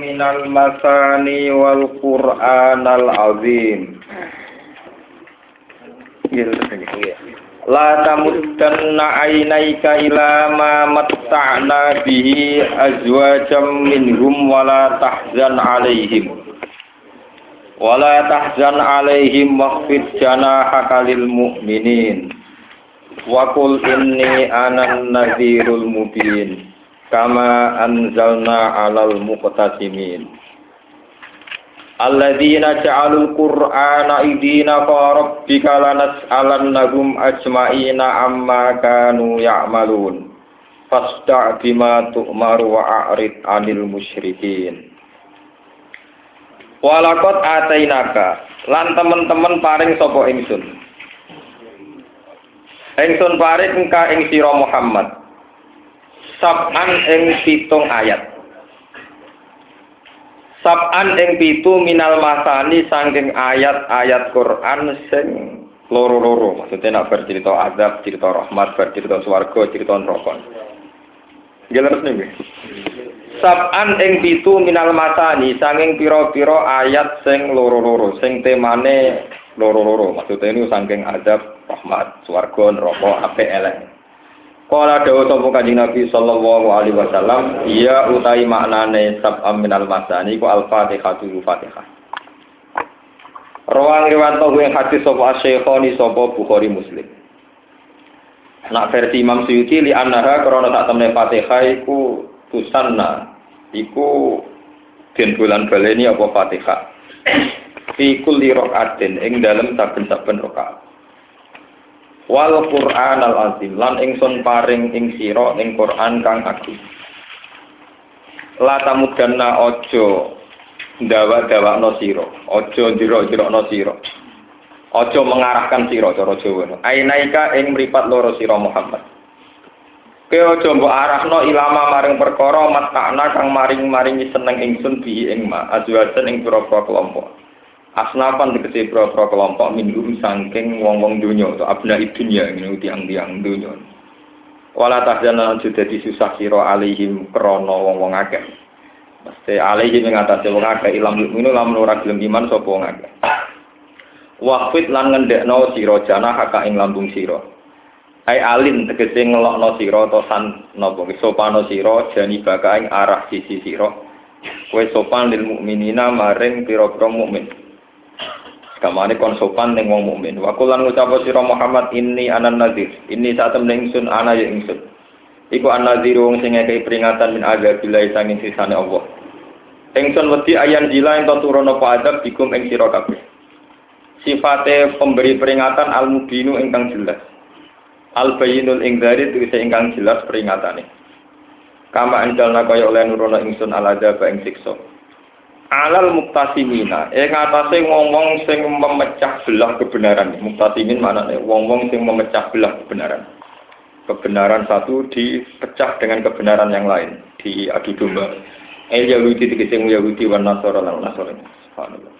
minal masani wal qur'anal azim. La tamuddanna ainaika ila ma matta'na bihi azwajam minhum wala tahzan alaihim. Wala tahzan alaihim wakhfid janahaka lil mu'minin. Wa qul inni anan nadhirul mubin kama anzalna 'alal muqtasimin. Alladzina ja'alul qur'ana idina rabbika lanas'alannahum ajma'ina amma kanu ya'malun. Fasda' bima tu'maru wa a'rid 'anil musyrikin. Walakot atainaka lan temen-temen paring sapa ingsun. Ingsun paring engka ing sira Muhammad. Sab'an ing pitung ayat. Sab'an ing pitu minal masani saking ayat-ayat Quran sing loro-loro. Maksudnya nak bercerita azab, cerita rahmat, bercerita swarga, cerita neraka. Jelas nih. Sab'an ing pitu minal masani saking pira-pira ayat sing loro-loro, sing temane loro-loro. Maksudnya ini saking azab, rahmat, swarga, neraka, apik elek. Kala dawa sapa Kanjeng Nabi sallallahu alaihi wasallam, iya utai maknane sab'am minal masani ku al-Fatihah tu Fatihah. Rawang riwayat yang hadis sapa Asy-Syekhoni sapa Bukhari Muslim. Nak versi Imam Suyuti li annaha krana tak temne Fatihah iku tusanna iku den bulan baleni apa Fatihah. Fi kulli rakaatin ing dalem saben-saben rakaat. Wal Qur'an al azim lan ingsun paring ing sira ing Qur'an kang agung. La tamudanna aja ndawa-dawakno sira aja njero-njerokno sira. Aja mengarahkan sira cara Jawa. Ainaika ing mripat loro sira Muhammad. Ke aja mbok arahno ilama maring perkara matakna kang maring-maringi seneng ingsun bihi ing ma azwajan ing pira-pira kelompok asnapan tegese pro-pro kelompok minhum saking wong-wong dunya atau abna dunya ngene tiang-tiang dunya wala tahzana juga dadi susah sira alaihim krana wong-wong akeh. Mesti alaihim ing atase wong akeh ilam mukminu lamun ora gelem iman sapa wong akeh. Waqfit lan ngendekno sira jana haka ing lambung sira. Ai alin tegese ngelokno sira to san napa? Sopano sira jani baka ing arah sisi sira. Kowe sopan lil mukminina maring pira-pira mukmin Kamane kon sopan ning wong mukmin. Wa kulan ngucap sira Muhammad ini anan nadir. Ini saat temen ingsun ana ya ingsun. Iku an nadir wong sing ngekei peringatan min azabillah sanging sisane Allah. Ingsun wedi ayan jila ento turun apa adab dikum ing sira kabeh. Sifate pemberi peringatan al mubinu ingkang jelas. Al bayinul ingdari tegese ingkang jelas peringatane. Kama anjalna kaya oleh nurono ingsun al adab ing siksa alal muktasimina ing atase wong-wong sing memecah belah kebenaran. Muktasimin maknane wong-wong sing memecah belah kebenaran. Kebenaran satu dipecah dengan kebenaran yang lain. Di adu domba. El yahudi tegese yahudi wan nasara lan nasara. Subhanallah.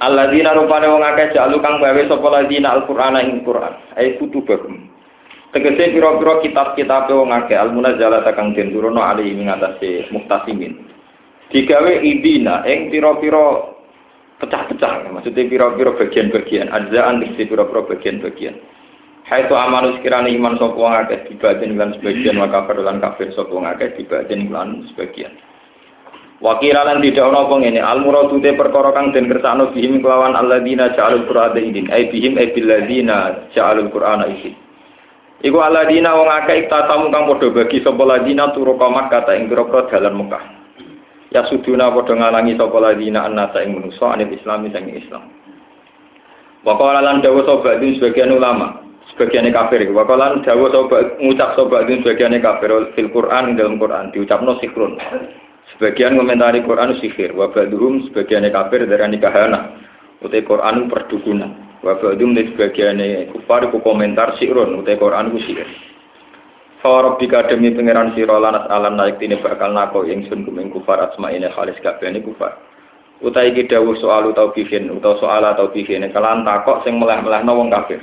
Alladzina rupane wong akeh jalu kang gawe sapa ladina alqur'ana ing Qur'an. Ai kutubahum. Tegese pira-pira kitab-kitab wong akeh. Almunazzalata kang den turono ali ing atase muktasimin digawe idina ing pira-pira pecah-pecah. Maksudnya pira-pira bagian-bagian. Ajzaan diksi pira-pira bagian-bagian. Hai tu amanu sekiranya iman sapa wong akeh dibadin lan sebagian wa kafir lan kafir sapa wong akeh dibadin lan sebagian. Wakira lan tidak ono apa ngene? Al muradu te perkara kang den kersakno bihim kelawan alladzina ja'alul qur'ana idin ai bihim ai billadzina ja'alul qur'ana idin Iku alladzina wong akeh tatamu kang padha bagi sapa ladina turu kata ing pira-pira dalan Mekah ya suduna padha ngalangi sapa ladina annasa ing manusa anil islami sang Islam. Waqala lan dawuh sapa sebagian ulama, sebagian kafir. Waqala lan dawuh sapa ngucap sapa sebagian kafir fil Quran dalam Quran diucapno sikrun. Sebagian komentari Quran sihir, wa ba'duhum sebagian kafir dari kahana. Utai Quran perdukunan. Wa ba'dhum sebagian kufar ku komentar sirun, utai Quran ku sihir. Farabbika demi pangeran sira lanas alam naik tine bakal nako ingsun kuming kufar asmaine khalis kabehane kufar. Utai iki dawuh soal utawa bihin utawa soal atau bihin kelan takok sing melah-melahno wong kafir.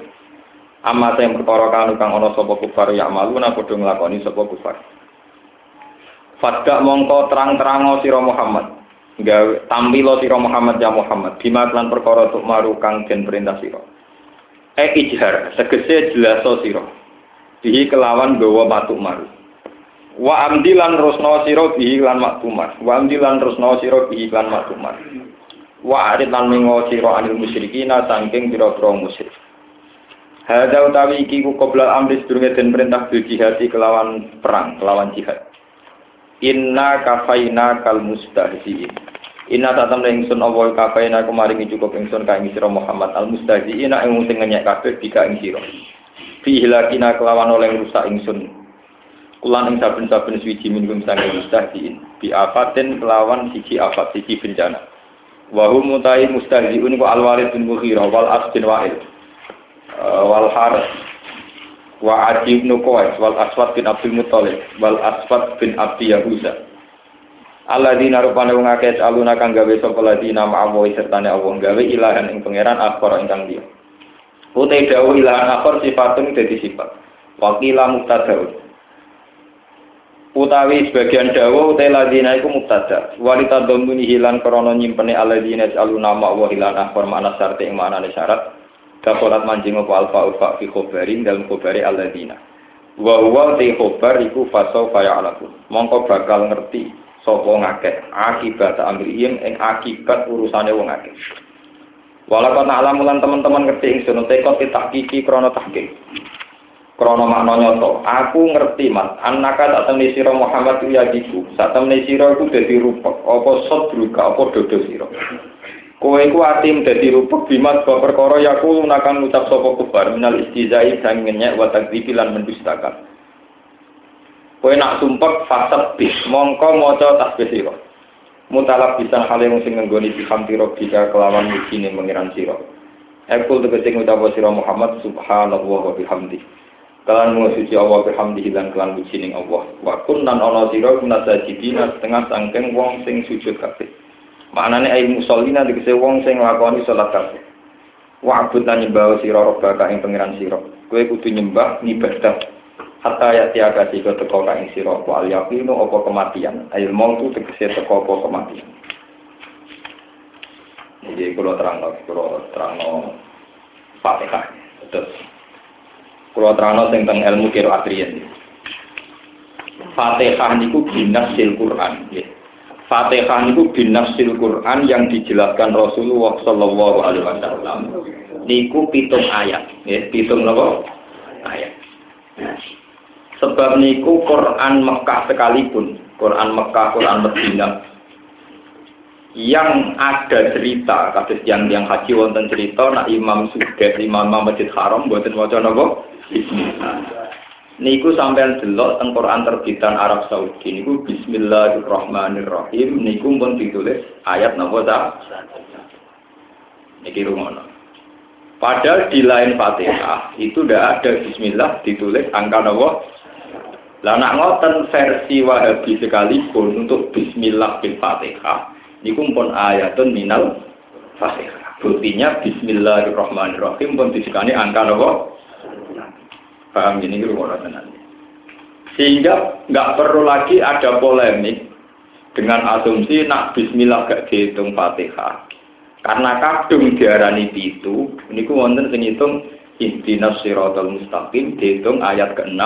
Amma sing perkara kanu kang ana sapa kufar ya malu na padha nglakoni sapa kufar. Fadka mongko terang-terang sira Muhammad. Gawe tampilo sira Muhammad ya Muhammad bima lan perkara tuk maru kang den perintah sira. E ijhar segese jelaso sira bihi kelawan gawa matuk maru. Wa amdilan rusno sira bihi lan maktumar wa amdilan rusno sira bihi lan maktumar wa arid lan mengo sira anil musyrikina saking pira-pira musyrik. Hada utawi iki ku qabla amri sedurunge den perintah bil jihad kelawan perang, kelawan jihad. Inna kafaina kal mustahziin. Inna tatam ingsun Allah kafaina kemaringi cukup ingsun ka ing sira Muhammad al mustahziin ing sing ngenyek kabeh bika ing sira fi hilakina kelawan oleh rusak ingsun. Kulan ing saben-saben suci minum sange mustahdiin bi afatin kelawan siji afat siji bencana. Wa hum mutai mustahdiun ku al walid bin mughirah wal as bin wa'il. Uh, wal harith. Wa adi bin qais wal aswad bin abdul muthalib wal aswad bin abdi yahuza. Alladzina rupane wong akeh aluna kang gawe sapa ladina ma'awu sertane Allah gawe ilahan ing pangeran akhara ingkang dia Utai dawu ilahan akhor sifatun jadi sifat. Wakila muktadaun. Utawi sebagian dawu utai ladina iku muktada. Walita domuni hilan krono nyimpene aladina nama wa hilan akhor makna syarti ing makna syarat. Kapolat manjing apa alfa ufa fi khobarin dalam khobari aladina. Wa huwa te khobar iku fasau kaya alaku. Mongko bakal ngerti sopo ngakeh akibat amrihim ing akibat urusane wong akeh. Walau kau alam mulan teman-teman ngerti ingsun tekot kiki krono tahkik. Krono makna nyoto. Aku ngerti mas. Anaka tak temni siro Muhammad ya diku. Saat temni siro aku jadi rupek. Apa druga. Apa dodo siro. Kowe ku atim dadi rupek bimas bawa perkara yaku lunakan ngucap sapa kubar minal istizai sang ngenyek wa takdzibi lan mendustakan. Kowe nak sumpek fasad bis mongko maca tasbih sira mutalab bisa hal yang sing nggoni bihamdi rabbika kelawan mujine mengiran sira. Ekul tegese ngucap sira Muhammad subhanallah wa bihamdi. Kalan mu suci Allah bihamdi dan kelan mujine Allah. Wa kunnan ana sira kunasajidina setengah sangkeng wong sing sujud kabeh. Maknane ai musallina tegese wong sing nglakoni salat kabeh. Wa abud lan nyembah sira rabbaka ing pangeran sira. Kowe kudu nyembah ngibadah hatta ya tiaga sika teko kang sira apa al kematian. Ail mautu tegese teko kematian. Jadi kalau terang kalau terang fatihah. Terus kalau terang tentang ilmu kiro atrian fatihah niku binasil Quran. Fatihah niku binasil Quran yang dijelaskan Rasulullah Shallallahu Alaihi Wasallam. Niku pitung ayat ya pitung apa? Ayat Sebab niku Quran Mekah sekalipun, Quran Mekah, Quran Medina. Yang ada cerita kasus yang yang haji wonten cerita nak Imam Sudah Imam Masjid Haram buatin maca napa? Niku sampean delok teng Quran terbitan Arab Saudi. Niku Bismillahirrahmanirrahim. Niku pun ditulis ayat napa ta niki rumono. Padahal di lain Fatihah itu tidak ada Bismillah ditulis angka napa lah nak ngoten versi Wahabi sekalipun untuk Bismillah bil Fatihah niku pun ayatun minal Fatihah. Buktinya Bismillahirrahmanirrahim pun disikani angka nopo. Paham ini gitu tenan. Sehingga nggak perlu lagi ada polemik dengan asumsi nak Bismillah gak dihitung Fatihah. Karena kadung diarani itu, ini ku wonten sing hitung Ihdinas siratal mustaqim dihitung ayat ke-6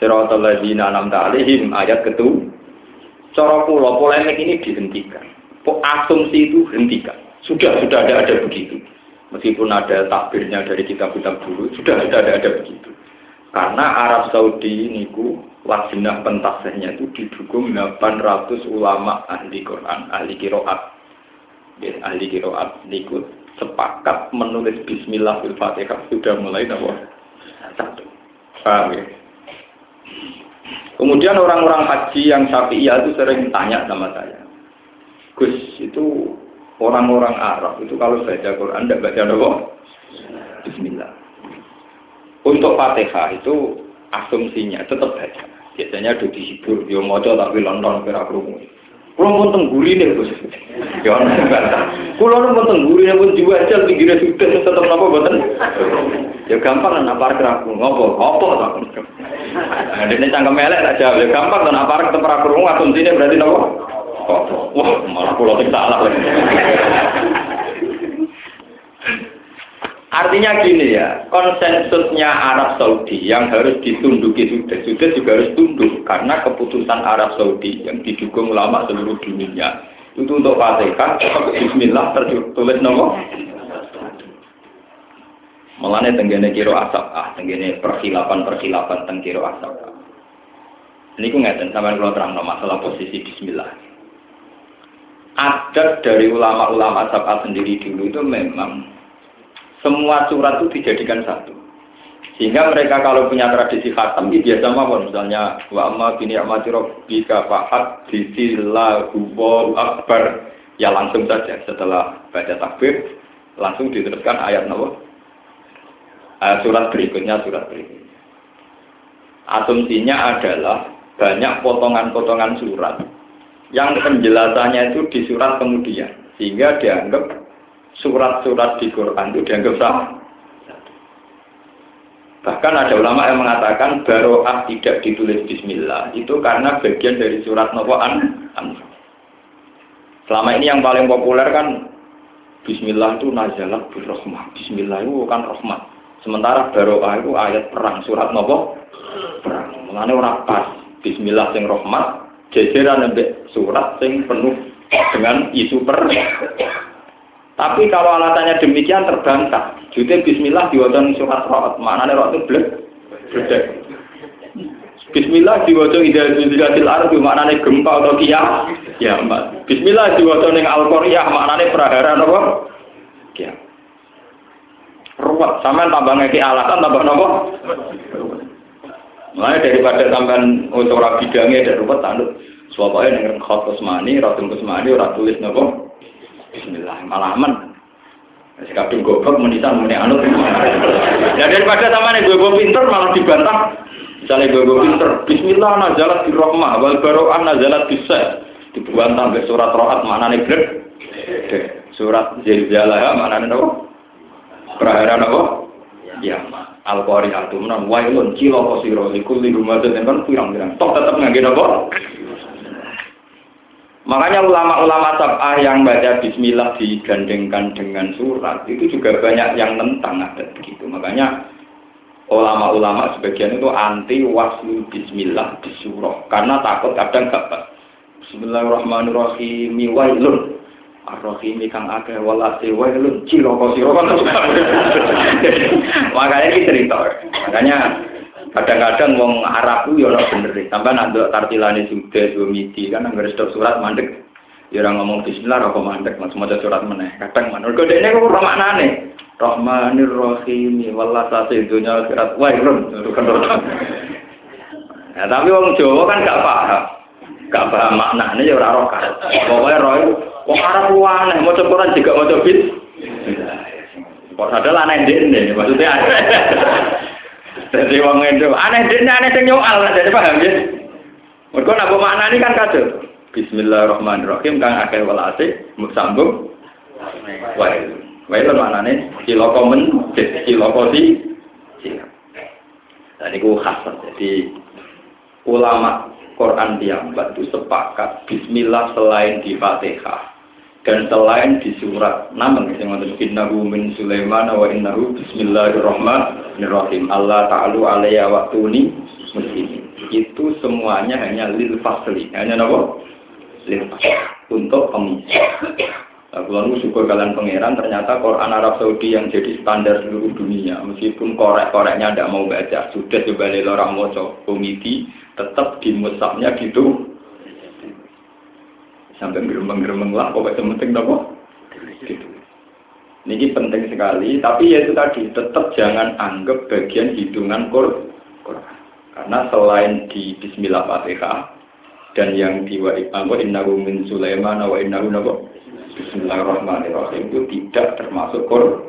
Siratal ladzina an'amta ayat ketu. Cara kula polemik ini dihentikan. Asumsi itu hentikan. Sudah sudah ada ada begitu. Meskipun ada takbirnya dari kitab-kitab dulu, sudah sudah ada ada begitu. Karena Arab Saudi niku wajibnya pentasihnya itu didukung 800 ulama ahli Quran, ahli kiroat. Ya, ahli kiroat niku sepakat menulis Bismillah Fatihah sudah mulai nomor satu. Paham ya? Kemudian orang-orang haji yang syafi'iyah itu sering tanya sama saya. Gus, itu orang-orang Arab itu kalau baca Quran tidak baca apa? Bismillah. Untuk Fatihah itu asumsinya tetap baca. Biasanya ada dihibur, dia tapi London kira kerumuh. Kulo pun tengguri nih bos. Ya ana bantah. Kulo pun tengguri nih pun jiwa aja pinggirnya sudah tetap apa boten. Ya gampang kan apa aku ngopo ngopo tak. Nah, ini cangkem melek tak jawab. Ya gampang kan apa ketemu aku asumsinya berarti nopo. Wah, malah kulo sing salah lagi. Artinya gini ya, konsensusnya Arab Saudi yang harus ditunduki sudah, sudah juga harus tunduk karena keputusan Arab Saudi yang didukung ulama seluruh dunia itu untuk Fatihah, Bismillah tertulis nomor. Melane tenggene kiro asap ah, tenggene persilapan persilapan tengkiro asap. Ah. Ini ku ngeten sampai kalau terang masalah posisi Bismillah. Adat dari ulama-ulama asap sendiri dulu itu memang semua surat itu dijadikan satu. Sehingga mereka kalau punya tradisi khatam, ya biasa mawon. Misalnya, wa amma bini amati rabbika fa'ad bisillahu akbar. Ya langsung saja setelah baca takbir, langsung diteruskan ayat nawa. Ayat surat berikutnya, surat berikutnya. Asumsinya adalah banyak potongan-potongan surat yang penjelasannya itu di surat kemudian. Sehingga dianggap surat-surat di Quran itu dianggap sah. Bahkan ada ulama yang mengatakan baroah tidak ditulis Bismillah itu karena bagian dari surat Nawaan. Selama ini yang paling populer kan Bismillah itu birrohmah. Bismillah itu kan rahmat. Sementara baroah itu ayat perang surat Nawa perang. Mengenai orang pas Bismillah sing rahmat jajaran lebih surat sing penuh dengan isu perang. Tapi kalau alasannya demikian terbantah. Jadi Bismillah diwajah surat rohat. Mana rohat itu blek? Blek. Bismillah ida zulilatil ardu. Mana nih gempa atau kia? Ya, mbak. Bismillah diwajah ning al -Qur'iyah. Mana nih prahara apa? Kia. Ruwet. Sama tambah ngeki alasan tambah nopo? Mulai daripada sampean untuk bidangnya dan ruwet tanduk. Suapanya dengan khot kusmani, ratul kusmani, ratul tulis nopo? Bismillah, malah aman. Si kadung goblok menisan meni anu. Ya daripada sama nih gue pinter malah dibantah. Misalnya gue pinter, Bismillah nazalat di rohmah, wal baro'an nazalat bisa. Dibantah ke surat rohat mana nih blek. Surat zilzalah mana nih nopo. Prahara nopo. Ya, Al-Qari'atu menan wailun cilaka sira iku liru madat kan pirang-pirang. Tok tetep ngangge nopo? Makanya ulama-ulama sab'ah yang baca bismillah digandengkan dengan surat itu juga banyak yang tentang ada begitu. Makanya ulama-ulama sebagian itu anti waslu bismillah di surah karena takut kadang gak Bismillahirrahmanirrahim wailun Ar-Rahim kang akeh walase wailun sira Makanya ini cerita. Makanya Kadang-kadang wong Arab ku yo ora bener. Sampai nanduk tartilane sudah miti kan anggere stok surat mandek. Ya orang ngomong bismillah kok mandek langsung maca surat meneh. Kadang manur kok dekne kok ora maknane. Rahmanir Rahim wallah sate dunya akhirat wailun. Nah, tapi wong Jawa kan gak paham. Gak paham maknane ya ora roh kan. Pokoke roh wong Arab ku aneh maca Quran juga maca bis. Kok adalah aneh maksudnya. Jadi wong itu aneh dene aneh sing nyoal jadi paham ya. Mergo nak maknani kan kado. Bismillahirrahmanirrahim kang akeh welase sambung wae. Wae lan maknane cilaka men cilaka si Dan itu khas. Jadi ulama Quran tiang itu sepakat Bismillah selain di Fatihah dan selain di surat namun yang ada innahu min Sulaiman wa innahu bismillahirrahmanirrahim. Allah ta'alu alayya waktuni muslimin. Itu semuanya hanya lil fasli. Hanya apa? lil fasli. Untuk pemisah Nah, kalau syukur kalian pangeran, ternyata Quran Arab Saudi yang jadi standar seluruh dunia, meskipun korek-koreknya tidak mau baca, sudah coba orang moco komiti, tetap di musabnya gitu, sampai geremeng-geremeng lah pokoknya penting nopo gitu. Ini penting sekali, tapi ya itu tadi tetap jangan anggap bagian hitungan Quran. Karena selain di Bismillah Fatihah dan yang di wa innahu min Sulaiman wa innahu nabo Bismillahirrahmanirrahim itu tidak termasuk Quran.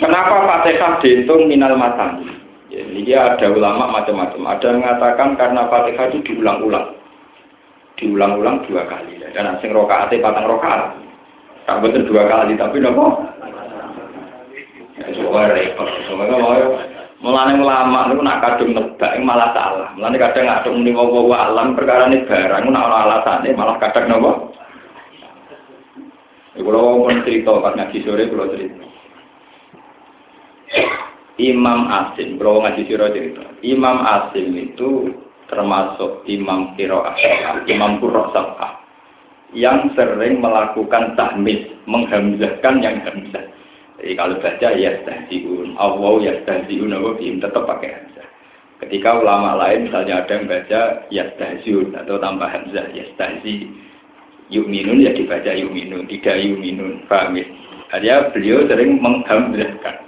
Kenapa Fatihah dihitung minal matan? Ya, ini ada ulama macam-macam. Ada yang mengatakan karena Fatihah itu diulang-ulang. Diulang-ulang dua kali. Dan sing rokaatnya patang rokaat. Tak betul dua kali, tapi nopo Soalnya repot. Soalnya mau Mulane ulama niku nak kadung nebak malah salah. Mulane kadang ngadung muni wa alam perkara ini barang nak ana alasane malah kadang napa? Iku lho pun cerita pas ngaji sore kula cerita. Imam Asim, kalau ngaji sore cerita. Imam Asim itu termasuk imam Qiraah imam Qurra yang sering melakukan tahmis, menghamzahkan yang hamzah. Jadi kalau baca ya stasiun, Allah ya apa bim tetap pakai hamzah. Ketika ulama lain misalnya ada yang baca ya stasiun atau tambah hamzah ya stasi yuminun ya dibaca yuminun, tidak yuminun, paham ya? Beliau sering menghamzahkan.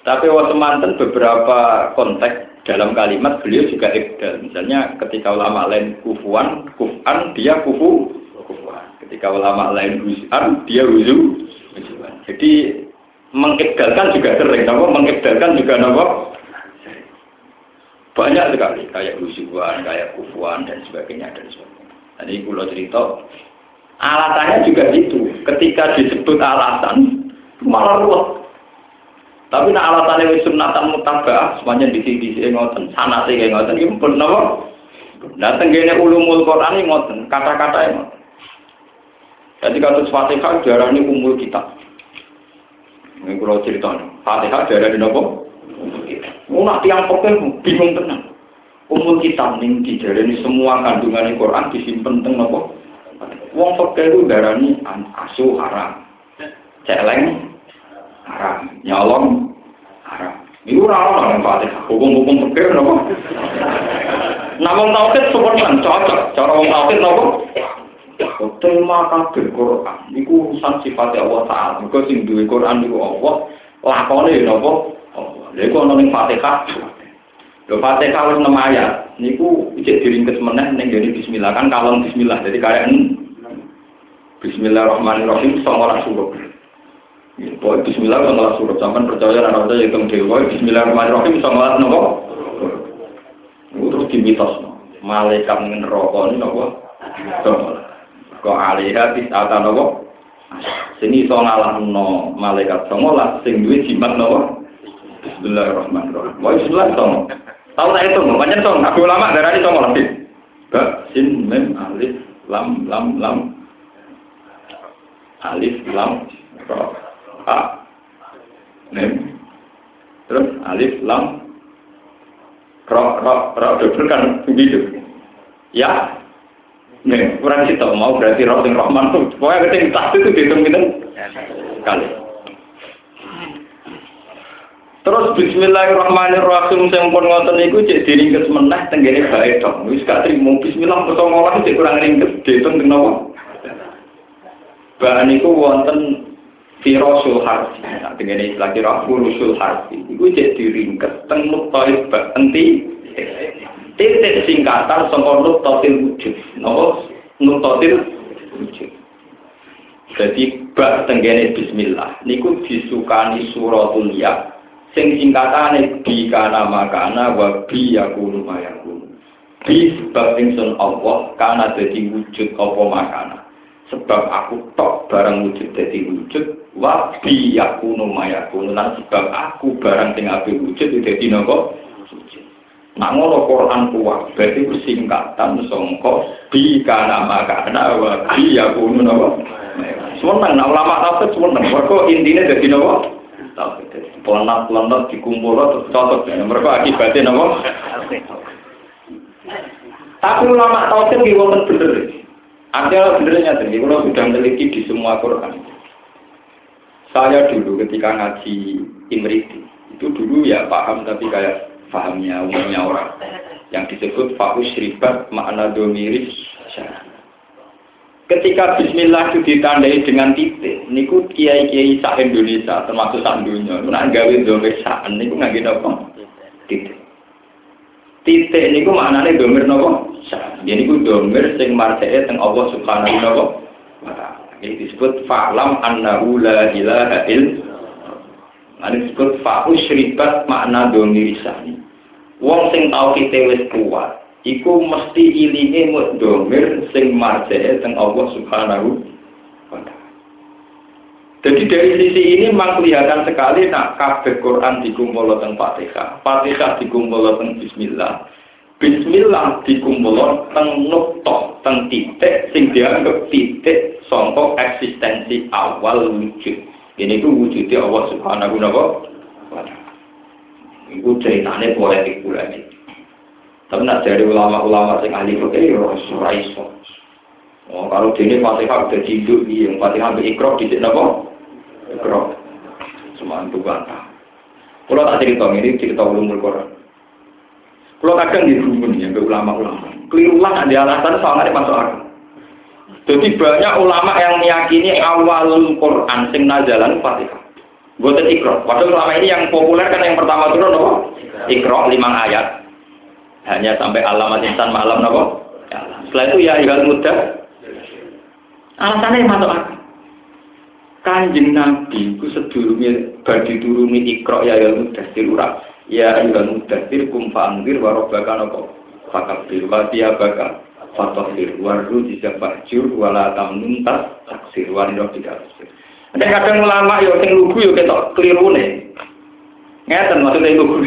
Tapi waktu mantan beberapa konteks dalam kalimat beliau juga ibdal. Misalnya ketika ulama lain kufuan, kufan, dia kufu, kufuan. Ketika ulama lain huzan, dia huzu, Jadi mengibdalkan juga sering, nama mengibdalkan juga nama banyak sekali kayak husuan, kayak kufuan dan sebagainya dan sebagainya. Tadi pulau cerita alasannya juga itu. Ketika disebut alasan malah ruwet. Tapi nak alasannya wis sunatan mutabah, semuanya di sini di ngoten, sana sih kayak ngoten, ini pun nama. Nah tenggine ulumul Quran ini ngoten, kata-kata yang Jadi kasus Fatihah ini umul kitab. Ini kalau cerita Fatihah dari nopo. Mau nak tiang pokoknya bingung tenang. Umur kita nih di ini semua kandungan Quran disimpan teng nopo. Wong pokoknya itu darani asu haram, celeng haram, nyolong haram. Ini orang yang Fatihah. Hukum-hukum pokoknya nopo. Namun tauhid seperti cocok. Cara wong tauhid nopo. tema kabeh Quran? Niku urusan sifat Allah taala. Mergo sing duwe Quran niku Allah. Lakone ya Allah. Lha iku ana ning Fatihah. Lho Fatihah wis 6 ayat. Niku cek diringkes meneh ning ngene bismillah. Kan kalong bismillah. Jadi kaya Bismillahirrahmanirrahim. Sangalah suruh Pokoknya bismillah sangalah suruh sampai percaya anak saya hitung dewa Bismillahirrahmanirrahim sangalah nopo terus dimitos malaikat neraka ini nopo Kok alihah tis'ata nopo? Sini so no malaikat songolah sing duwe jimat nopo? Bismillahirrahmanirrahim. Wah bismillah songo. Tahu tak itu, banyak song. Aku lama darah ini songo lebih. Ba, sin, mem, alif, lam, lam, lam. Alif, lam, ro, a, mem. Terus alif, lam, ro, ro, ro, double kan begitu. Ya, Nih, kurang sih mau berarti roh sing Rahman tuh. Pokoknya ketika tas itu dihitung gitu kali. Terus Bismillahirrahmanirrahim yang pun ngotot niku cek diringkes meneh tenggene bae dong. Wis gak trimo Bismillah kok ngolah cek kurang ringkes dihitung teng napa? Bahan niku wonten firosul harfi. Nah, tenggene istilah kira furusul harfi. Iku cek diringkes. Teng nuktaib bak enti. Titik singkatan saka nuktatil wujud. Napa? Nuktatil wujud. Jadi bak tenggene bismillah. Niku disukani suratul ya sing singkatane bi kana makana wa bi yakunu mayakunu bi sebab Allah kana dadi wujud apa makana sebab aku tok barang wujud dadi wujud wa bi yakunu mayakunu lan sebab aku barang sing ape wujud dadi napa Nah ngono Quran kuat, berarti itu singkatan songko bi kana maka kana wa bi ya kunu napa. Semenang, nah ulama tafsir semenang. Mereka intinya jadi napa? Tafsir. Pelanat-pelanat dikumpul terus cocok. Mereka akibatnya napa? Tapi ulama tafsir di wonten bener. Artinya benernya tadi, kalau sudah meneliti di semua Quran. Saya dulu ketika ngaji Imriti, itu dulu ya paham tapi kayak fahamnya umumnya orang yang disebut faus ribat makna domiris Ketika Bismillah itu ditandai dengan titik, niku kiai kiai sak Indonesia termasuk sak dunia, nak gawe domir sak, niku nggak apa? Titik. Titik niku maknanya domir nopo? Jadi niku domir sing marjake teng Allah Subhanahu wa taala. Ini disebut fa'lam annahu la ilaha illallah. Ini disebut fa'u syribat makna domir sani. Wong sing tau kita wis kuat, iku mesti ilinge mut domir sing marjee teng Allah Subhanahu wa taala. Jadi dari sisi ini memang kelihatan sekali nak kabeh Quran dikumpul teng Fatihah, Fatihah dikumpul teng Bismillah. Bismillah dikumpul teng nukta, teng titik sing dianggap titik songkok eksistensi awal wujud. Ini tuh wujudnya Allah Subhanahu wa taala. Itu ceritanya politik ini. Tapi nak dari ulama-ulama yang ahli fikih ya ora iso. Oh, kalau dene Fatihah udah ciduk iki, yang Fatihah mbek Iqra di sini apa? Iqra. Cuma itu bantah. Kalau tak cerita ini cerita ulumul Quran. Kalau kadang di rumun ya ke ulama-ulama. Keliru lah ada alasan soalnya masuk akal. Jadi banyak ulama yang meyakini awal Quran sing nazalan Fatihah. Buatan Iqra. Padahal ulama ini yang populer kan yang pertama turun apa? Iqra lima ayat hanya sampai alamat insan malam nopo ya, setelah itu ya igal muda alasannya masuk akal kanjeng nabi ku sedurunge badi turuni ikro ya igal muda sirura ya igal muda sir kum fa'andir warobaka nopo. Fakabir wa tiabaka fatahir waru dijabajur wala tamnuntas taksir. Warido tidak ada kadang ulama yo sing lugu yo ketok keliru nih. Ngeten maksudnya lugu.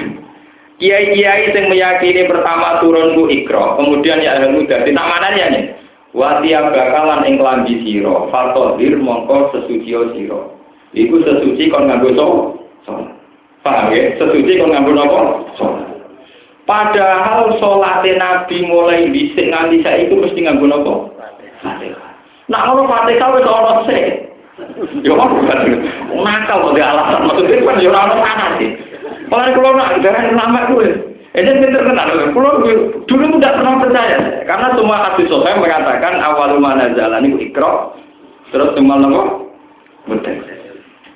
Kiai-kiai yang meyakini pertama turun ku ikro, kemudian ya ada muda. Di tamanannya nih. Watia bakalan ing lambi siro, fatohir mongko sesuci siro. Iku sesuci kon nganggo so, Paham ya? Sesuci kon nganggo nopo? Padahal sholat Nabi mulai bisik nganti saya itu mesti nganggo nopo? Nah kalau Fatihah wis ana sik. Yo nakal kok alasan maksudnya kan yo ora ana sih. Kalau kalau nak darah lama gue, ini pinter kenal. Kalau dulu tidak pernah percaya, karena semua hadis sahih mengatakan awal mana jalan itu ikro, terus semua nopo betul.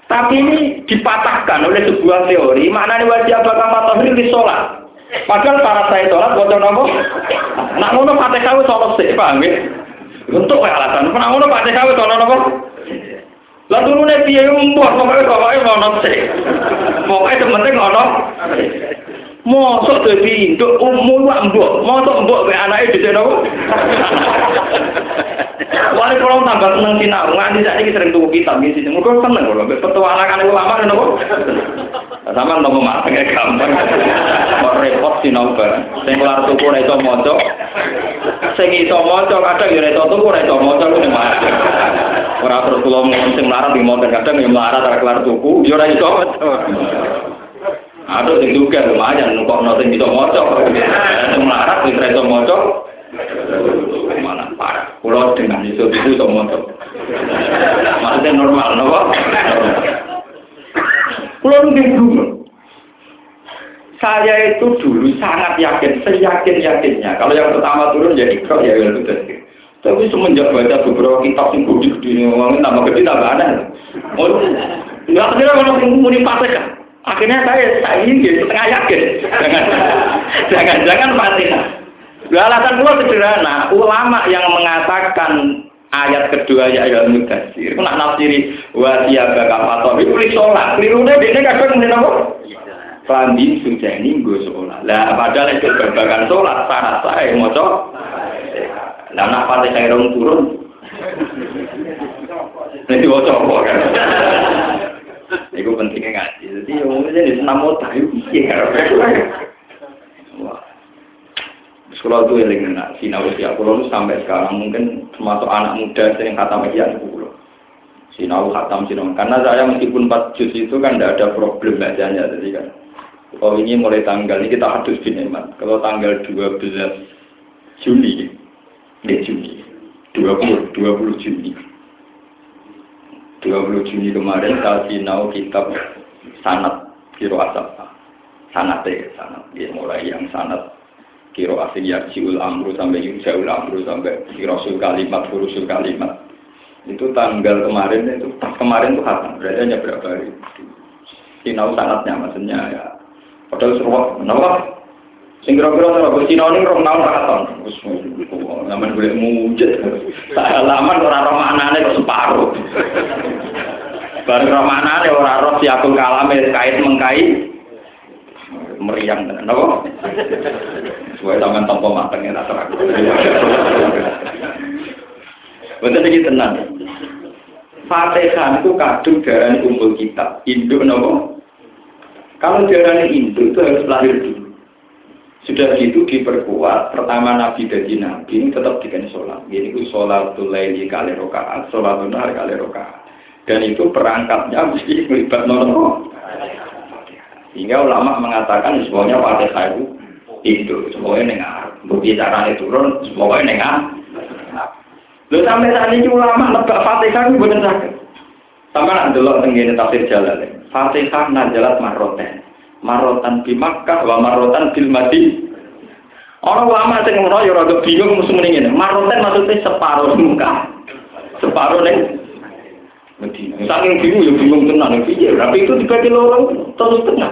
Tapi ini dipatahkan oleh sebuah teori, mana nih wajib apakah matahari di sholat. Padahal para saya sholat, bocor nopo, nak ngono pakai kau sholat sih, paham ya? Untuk alasan, nak ngono pakai kau sholat nopo, lah turune piye umur pokoke pokoke ono sik. Pokoke penting ono. Mosok dadi induk umur wak mbok, mosok mbok mek anake dhisik nopo. Wali kalau tambah seneng sinau, nganti saat ini sering tuku kitab di sini. Mungkin seneng kalau petualangan ulama dan nopo. Sama nopo malah kayak gampang. Kok repot sinau bareng. Sing kelar tuku ora iso maca. Sing iso maca kadang ya ora iso tuku ora iso maca ku mati. Ora terus kula ngomong sing melarat di motor kadang ya melarat ora kelar tuku, ya ora iso maca. Aduh sing juga lumayan nukok sing iso maca. Sing melarat sing ora iso maca. Mana parah. Pulau dengan itu itu iso maca. Maksudnya normal, nopo? Pulau bingung. Saya itu dulu sangat yakin, seyakin yakinnya. Kalau yang pertama turun jadi ikro ya itu tadi. Tapi semenjak baca beberapa kitab yang gede di ini, orang tambah gede tambah aneh. Oh, nggak akhirnya kalau muni kan. Akhirnya saya saya ingin setengah yakin. Jangan jangan jangan. Alasan gua sederhana, ulama yang mengatakan ayat kedua ya ayat mudasir, itu nak nafsiri wa siyaga kafator, itu klik sholat, kelirune dia kadang ngene apa? Klambi sudah ini gue sholat. Lah padahal itu berbagai sholat, syarat saya mau Lah nak saya turun. Nanti mau coba kan. Itu pentingnya ngaji. Jadi umumnya di senam otak itu iya. Wah. Sekolah itu yang enak, usia pulau itu sampai sekarang mungkin termasuk anak muda yang kata media pulau. Sinau khatam sinau. Karena saya meskipun 4 juz itu kan tidak ada problem bacanya, jadi kan. Kalau ini mulai tanggal ini kita hadus di Nemat. Kalau tanggal 12 Juni, ini Juni, 20, 20 Juni. 20 Juni kemarin saya sinau kitab sanat Kiro Asap. Ya, sanat. Ya, mulai yang sanat kiro asin yarjiul amru sampai yurjaul amru sampai kirosul kalimat hurusul kalimat itu tanggal kemarin itu pas kemarin itu hatam. Berarti hanya berapa hari? Sinau sangatnya maksudnya ya. Padahal seruak kenapa sing kira-kira ora sinau ini rong tahun hatam wis zaman boleh mujud laman ora roh maknane kok separuh bareng roh maknane ora roh siakul kalame kait mengkai meriang tenan napa sesuai sampean tanpa mateng ya terang Betul iki tenang. Fatihah itu kadung darah kumpul kita. Induk nopo. Kalau darah induk itu harus lahir dulu. Sudah gitu diperkuat. Pertama Nabi dari Nabi tetap dikan sholat. Jadi itu sholat laili kali rokaat, sholat benar kali rokaat. Dan itu perangkatnya mesti melibat nopo. Sehingga ulama mengatakan semuanya Fatihah itu induk. Semuanya nengar. Bukti caranya turun, semuanya nengar. Lho sampai saat ini ulama nebak Fatihah itu bukan sakit. Sama nak delok tenggine tafsir jalan. Fatihah najalat maroten. Marotan di Makkah wa marotan bil Madi. Orang ulama sing ngono ya rada bingung mesti muni ngene. Maroten maksudnya separuh muka. Separuh Medina. Saking bingung ya bingung tenan piye. Tapi itu dibagi loro terus tengah.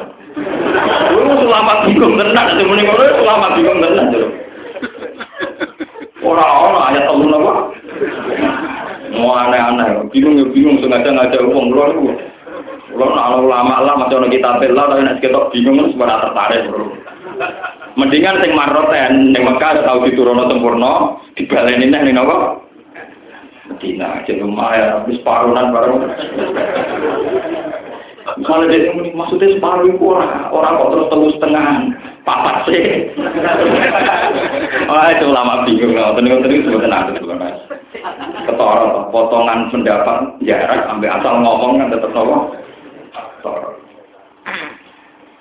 Lu ulama bingung tenan, muni ngono ulama bingung tenan. Orang-orang ayat Allah apa? Mau aneh-aneh, bingung ya bingung sengaja ngajak uang luar. Kalau nak ulama lah macam orang kita bela tapi nak kita bingung kan sebenarnya tertarik bro. Mendingan sing maroten, sing Mekah tahu diturunno sempurna, dibaleni neh ning apa? Medina, jadi lumayan, habis parunan baru. Misalnya dia maksudnya separuh itu orang, orang kok terus telus setengah, papat sih. Wah itu lama bingung, tenang tenang sebetulnya ada sebenarnya. Ketoro, potongan pendapat jarak, ambil asal ngomong kan tetap ngomong.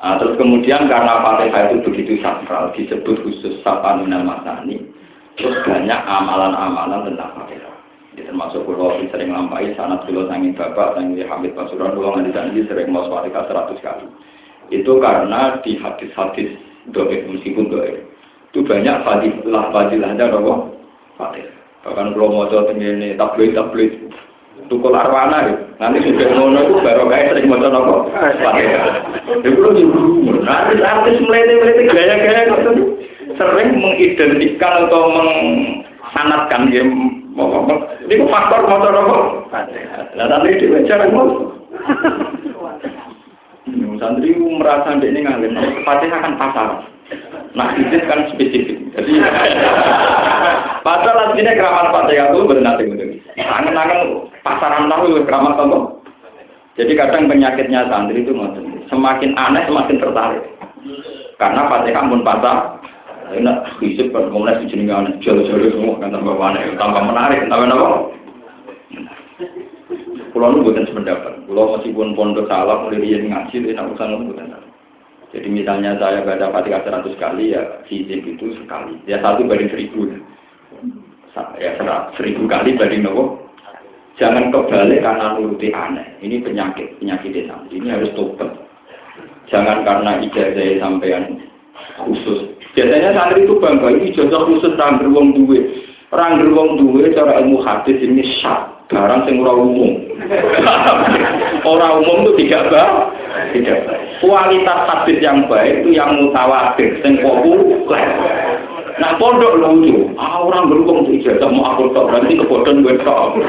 Nah, terus kemudian karena Fatihah itu begitu sakral, disebut khusus Sapa Minal Masani, terus banyak amalan-amalan tentang Fatihah. Jadi termasuk pulau sering lampai sanat pulau sangin bapak, sangin Hamid Pasuruan, pulau nganti janji sering mau Fatihah seratus kali. Itu karena di hadis-hadis doa meskipun doa itu banyak fadilah fadilahnya apa? Fatihah. Bahkan kalau mau coba ini tabloid tabloid tukul arwana ya. Nanti sudah ngono itu baru kayak sering mau Fatihah. Itu lo juga nanti artis melete melete gaya-gaya itu sering mengidentikan atau mengsanatkan ya ini faktor motor apa? Nah nanti di cara mau. Santri merasa ini ngalim, Fatihah kan pasar. Nah, itu kan spesifik. Jadi, pasal artinya keramat Fatihah itu benar benar. Angen-angen pasaran tahu keramat apa? Jadi kadang penyakitnya santri itu semakin aneh semakin tertarik. Karena Fatihah pun pasar, enak hisip kan mulai sejenis aneh, jauh-jauh semua kan tambah aneh, tambah menarik, tambah apa? Pulau nu bukan sependapat. Pulau meskipun pondok salah, mulai dia ngaji, dia nak usaha nu bukan Jadi misalnya saya baca fatihah seratus kali, ya hizib itu sekali. Ya satu banding seribu. Ya seribu kali banding nopo. Jangan kebalik karena nuruti aneh. Ini penyakit, penyakit desa. Ini harus tobat. Jangan karena ijazah sampean khusus. Biasanya santri itu bangga, ini ijazah khusus rangger wong duwe. Rangger wong duwe cara ilmu hadis ini syak barang sing umum. Orang umum itu tidak baik. Baik. Kualitas hadis yang baik itu yang mutawatir, sing populer. Nah pondok lucu, ah, orang berhubung ijazah mau aku tahu berarti kebodohan gue tahu.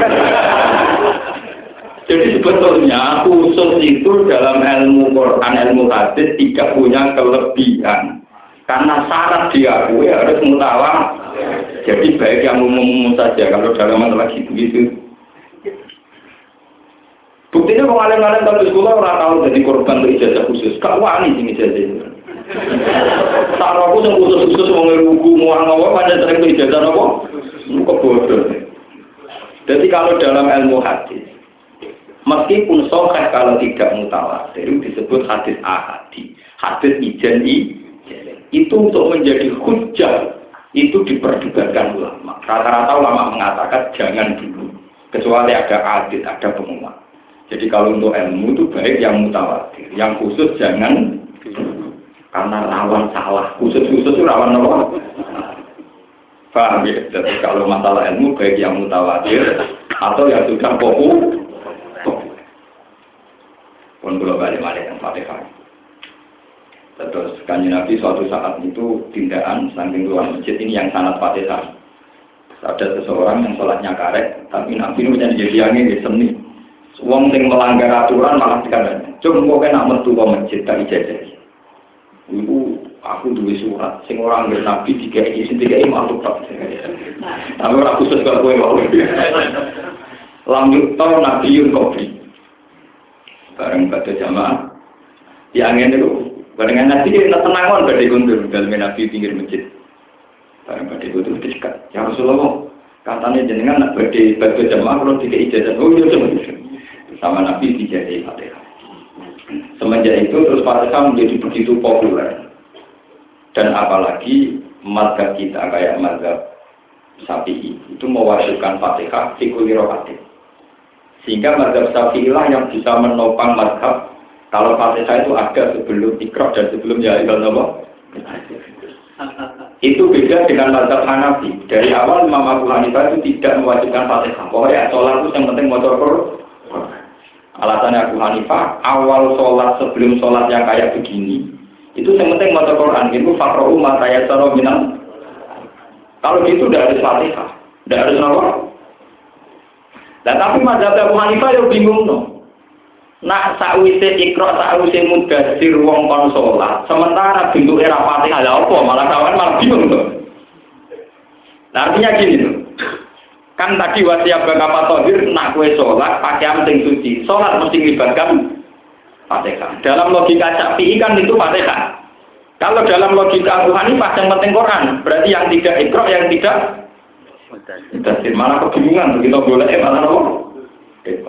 Jadi sebetulnya khusus itu dalam ilmu Quran, ilmu hadis tidak punya kelebihan. Karena syarat diakui harus mutawa. Jadi baik yang umum-umum saja. Kalau dalam masalah gitu-gitu Buktinya mau ngalim-ngalim tapi sekolah orang tahu jadi korban untuk ijazah khusus. Kak wani sing ijazah itu. Tak aku yang khusus-khusus mau ngerugu mau ngawa pada sering itu ijazah apa? Muka bodoh. Jadi kalau dalam ilmu hadis, meskipun sokeh kalau tidak mutawatir disebut hadis ahadi, hadis ijen i, itu untuk menjadi hujah itu diperdebatkan ulama. Rata-rata ulama mengatakan jangan dulu, kecuali ada adit, ada pengumuman. Jadi kalau untuk ilmu itu baik yang mutawatir, yang khusus jangan. Karena rawan salah. Khusus-khusus rawan apa? Paham ya? Jadi kalau masalah ilmu baik yang mutawatir atau yang sudah populer. Pun kalau balik-balik yang fatihah. Terus kanji Nabi suatu saat itu tindakan samping luar masjid ini yang sangat fatihah. Ada seseorang yang sholatnya karek, tapi Nabi ini menjadi jadi angin di seni. Wong sing melanggar aturan malah dikatakan, cuma kok kena metu ke masjid tak ijazah. Ibu aku dua surat, sing orang nggak Nabi ini, sing ini makhluk tak. Tapi orang khusus kalau gue mau. Lanjut tau Nabi Yun Kopi. Bareng pada jamaah, yang ini tuh Barengan Nabi tenang kan badai kundur dalam Nabi pinggir masjid. Bareng badai kundur dekat. Ya Rasulullah, katanya jenengan nak badai badai jamaah kalau tidak ijazah. Oh iya sama Nabi dijadikan Fatihah. Semenjak itu terus Fatihah menjadi begitu populer. Dan apalagi mazhab kita kayak mazhab Syafi'i itu mewajibkan Fatihah fikuli rokatif. Sehingga mazhab Syafi'i lah yang bisa menopang mazhab kalau Fatihah itu ada sebelum Iqra dan sebelum Ya Allah. Itu beda dengan mazhab Hanafi. Dari awal Imam Abu Hanifah itu tidak mewajibkan Fatihah. Pokoknya sholat itu yang penting motor Alasannya Abu Hanifah, awal sholat sebelum sholat yang kayak begini, itu yang penting motor Quran. Itu fakrohu mataya saro minal. Kalau gitu udah harus Fatihah. Udah harus apa? Dan tapi mazhab Abu Hanifah ya bingung no. Nak sakwise ikro sakwise mudasir wong kon salat, sementara bentuk era Fatihah lha apa malah kawan malah bingung tuh. Nah, artinya gini tuh. Kan tadi wasiat bakapa tohir nak kue sholat pakai sing suci. Sholat mesti melibatkan Fatihah. Dalam logika Syafi'i kan itu Fatihah. Kalau dalam logika Hanifah yang penting Quran, berarti yang tidak ikro yang tidak Mudasir malah kebingungan begitu boleh malah apa?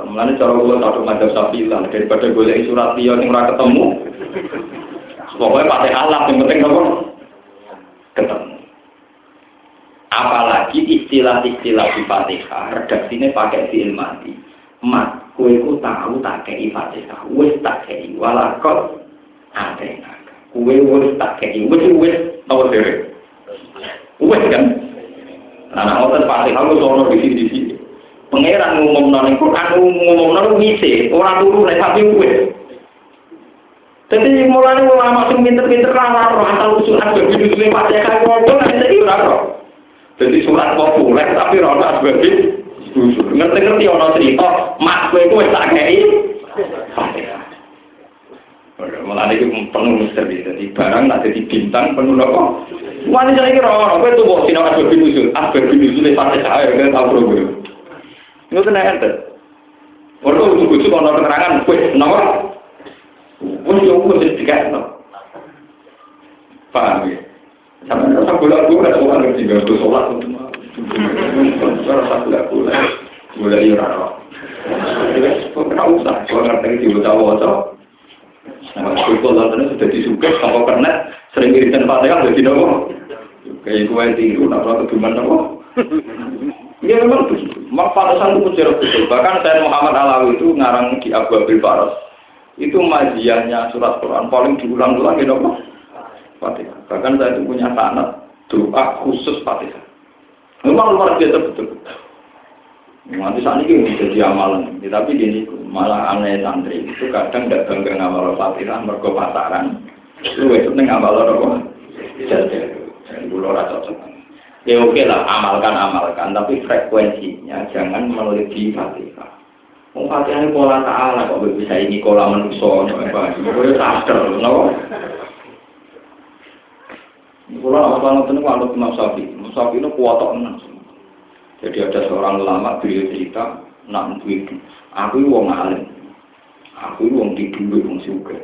Mulanya cara gue satu macam sapi lah daripada gue surat dia yang ketemu. Pokoknya pakai alat yang penting apa? Ketemu. Apalagi istilah-istilah di Fatihah redaksinya pakai fi'il mati. Mat, kue ku tahu tak kei Fatihah, wes tak kei walakot ada Kue wes tak kei, wes wes tahu sih. Wes kan? Anak ngotot Fatihah lu sono di sini. Pangeran ngomong nang Quran ngomong nang ngisi, ora turu nek sapi kuwe. Jadi mulai ulama sing pinter-pinter lah roh asal usul asbab itu sing pakai kan ngono nek iki ora. Jadi surat populer tapi ada asbab Ngerti-ngerti ana cerita, mak ku wis tak kei. Malah ini penuh misteri, jadi barang nak jadi bintang penuh apa? Wani saya kira orang, kowe tuh bawa sinau asbab itu, asbab itu sing pakai saya kan tahu program. Itu kena ente. Waduh, ujuk-ujuk kalau keterangan, wih, nomor. Wih, ya wih, jadi tiga, no. Paham ya? Sampai rasa gula, ada orang yang juga tuh sholat rasa gula gula, gula di rara. Kena usah, kalau ngerti di buta wajah. Nah, kalau lantarnya sudah disukai, kalau pernah sering irisan fatihah, jadi nopo. Kayak gue tiru, napa keduman nopo. Ya memang begitu. Mak Farasan itu sejarah betul. Bahkan saya Muhammad Alawi itu ngarang di Abu Abil Faras. Itu majiannya surat Quran paling diulang-ulang gitu apa? Fatihah. Bahkan saya itu punya sanat doa khusus Fatihah. Memang luar biasa betul. Nanti saat ini jadi amalan, ya, tapi gini malah aneh santri itu kadang tidak bangga ngamal fatihah mergo pasaran, lu itu neng ngamal apa? Jadi, jadi bulan rasa cocok. Ya oke lah, amalkan-amalkan, tapi frekuensinya jangan melebihi fatihah. Mau fatihah ini pola ta'ala, kok bisa ini pola manusia, pokoknya sadar, kenapa? Kalau apa itu kalau Imam Sapi, Imam Sapi itu kuat tenang. Jadi ada seorang ulama beliau cerita, nak duit, aku wong alim, aku wong di dulu wong suka.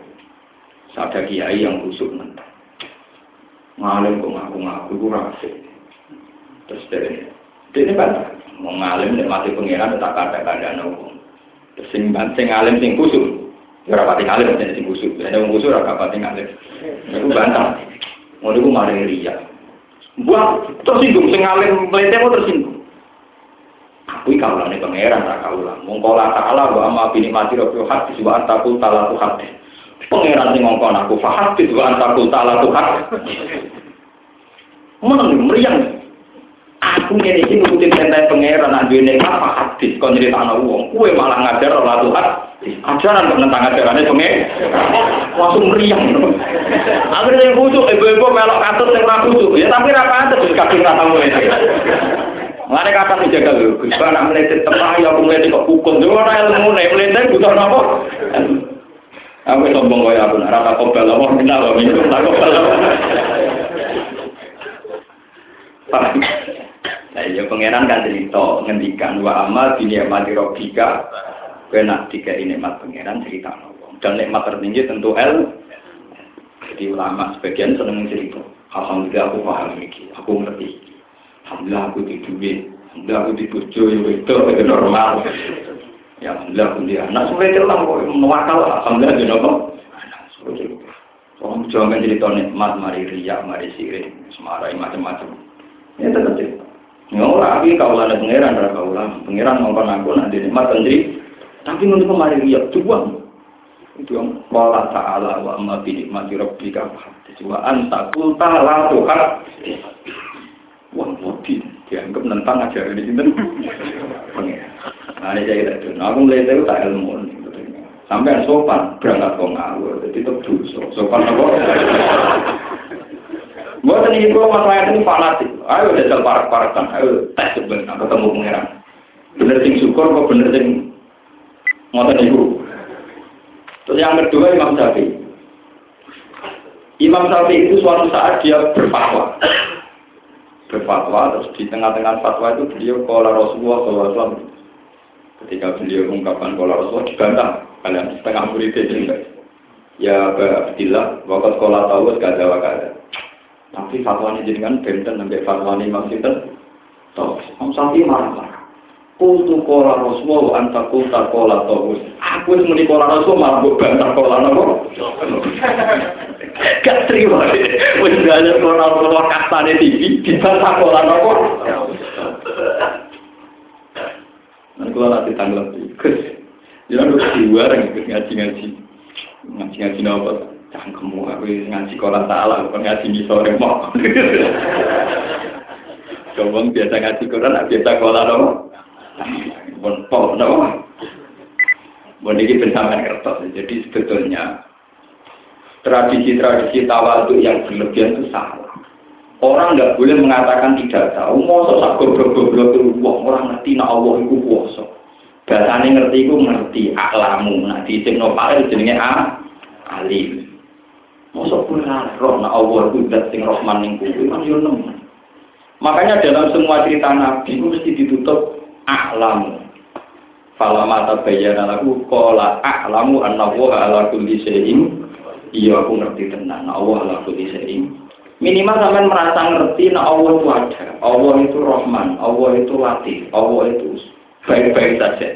Ada kiai yang busuk mentah. Ngalim kok ngaku-ngaku, itu rasa. Terus dari ini bantah, mau ngalim dan mati pengiran tak kata hukum. Terus sing sing ngalim sing kusuk, ya rapati ngalim sing kusuk, ada yang kusuk rapati ngalim. Itu bantah, mau itu mari ria. Buat tersinggung, sing melete mau tersinggung. Aku kaulah nih pangeran tak kaulah. Mongkola taala wa amma bini mati robbul hadis wa antakul talatu hadis. Pangeran sing ngongkon aku faham itu antakul ta'ala Tuhan. Meneng meriang. Aku ngene iki nurutin perintah pangeran nak duwe nikmat apa kon cerita ana wong. Kowe malah ngajar ora Tuhan. Ajaran kok nentang ajarane. Langsung meriang. Akhirnya yang khusyuk, ibu-ibu melok katut yang ora khusyuk. Ya tapi ra pantes wis kadung ra tamu ini. Kata dijaga lho, Gus nak meletet tepah ya aku meletet kok hukum. Yo ora ilmu nek meletet butuh napa? Aku sombong kaya aku, rata kobel apa, minta apa, minum, tak kobel apa. Nah, ya pangeran kan cerita ngendikan wa amal di nikmati robika kena tiga ini nikmat pangeran cerita dan nikmat tertinggi tentu el jadi ulama sebagian seneng cerita alhamdulillah aku paham ini aku ngerti alhamdulillah aku di duit alhamdulillah aku di bojo ya itu itu normal ya alhamdulillah aku di anak sampai cerita kok mewakal alhamdulillah di nopo Oh, jangan cerita nikmat, mari riak, mari sirik, semarai macam-macam. Ya tetap cerita. Ya ora iki kaulane pangeran ora kaulah. Pangeran ngomong aku nanti nikmat sendiri. Tapi untuk kemarin dia dua. Itu yang wala ta'ala wa amma bi nikmati rabbika wa anta qul ta'ala tuhan. Wah, mati dianggap nentang ajaran di sini. Pangeran. Nah, ini saya itu. Nah, aku melihat itu tak ilmu. Sampai sopan berangkat kok ngawur, jadi itu dosa. Sopan apa? Buat ini kalau masalah ini fanatik. Ayo jajal parak-parakan. Ayo tes sebenarnya ketemu pengiran. Bener sing syukur kok bener sing ngotot ibu. Terus yang kedua Imam Syafi'i. Imam Syafi'i itu suatu saat dia berfatwa. Berfatwa terus di tengah-tengah fatwa itu beliau kola Rasulullah SAW. Ketika beliau mengungkapkan kola Rasulullah dibantah kalian setengah murid itu Ya Abdillah, waktu sekolah tahu gak ada wakada. Tapi fatwa ini jadi kan benten sampai fatwa ini maksudnya. Toh, Om Sapi marah-marah. Kultu kola Rasulullah anta kulta kola tawus. Aku itu meni kola Rasul malah gue bantah kola nopo. Gak terima. Wes gak kola Rasulullah kastane TV dibantah kola nopo. Nanti kalau nanti tanggal Gus, jangan dua orang ikut ngaji-ngaji, ngaji-ngaji nopo cangkemmu aku ngaji kolam salah bukan ngaji di sore mau coba biasa ngaji Quran biasa kolam apa pol apa pun ini pensampaian kertas. Jadi sebetulnya tradisi-tradisi tawaduk yang berlebihan itu salah. Orang nggak boleh mengatakan tidak tahu mau sak goblok-goblok itu orang ngerti nak Allah itu puasa bahasanya ngerti itu ngerti aklamu. Nah di Ibnu Fa'il jenenge a alim. Masa pun roh na Allah itu dat sing Rahman ning kuwi kan yo. Makanya dalam semua cerita Nabi itu mesti ditutup a'lamu. Fala mata bayyana lagu qala a'lamu anna wa ala kulli syai'in. Iya aku ngerti tenan Allah ala kulli syai'in. Minimal sampean merasa ngerti nah Allah itu ada. Allah itu Rahman, Allah itu Latif, Allah itu baik-baik saja.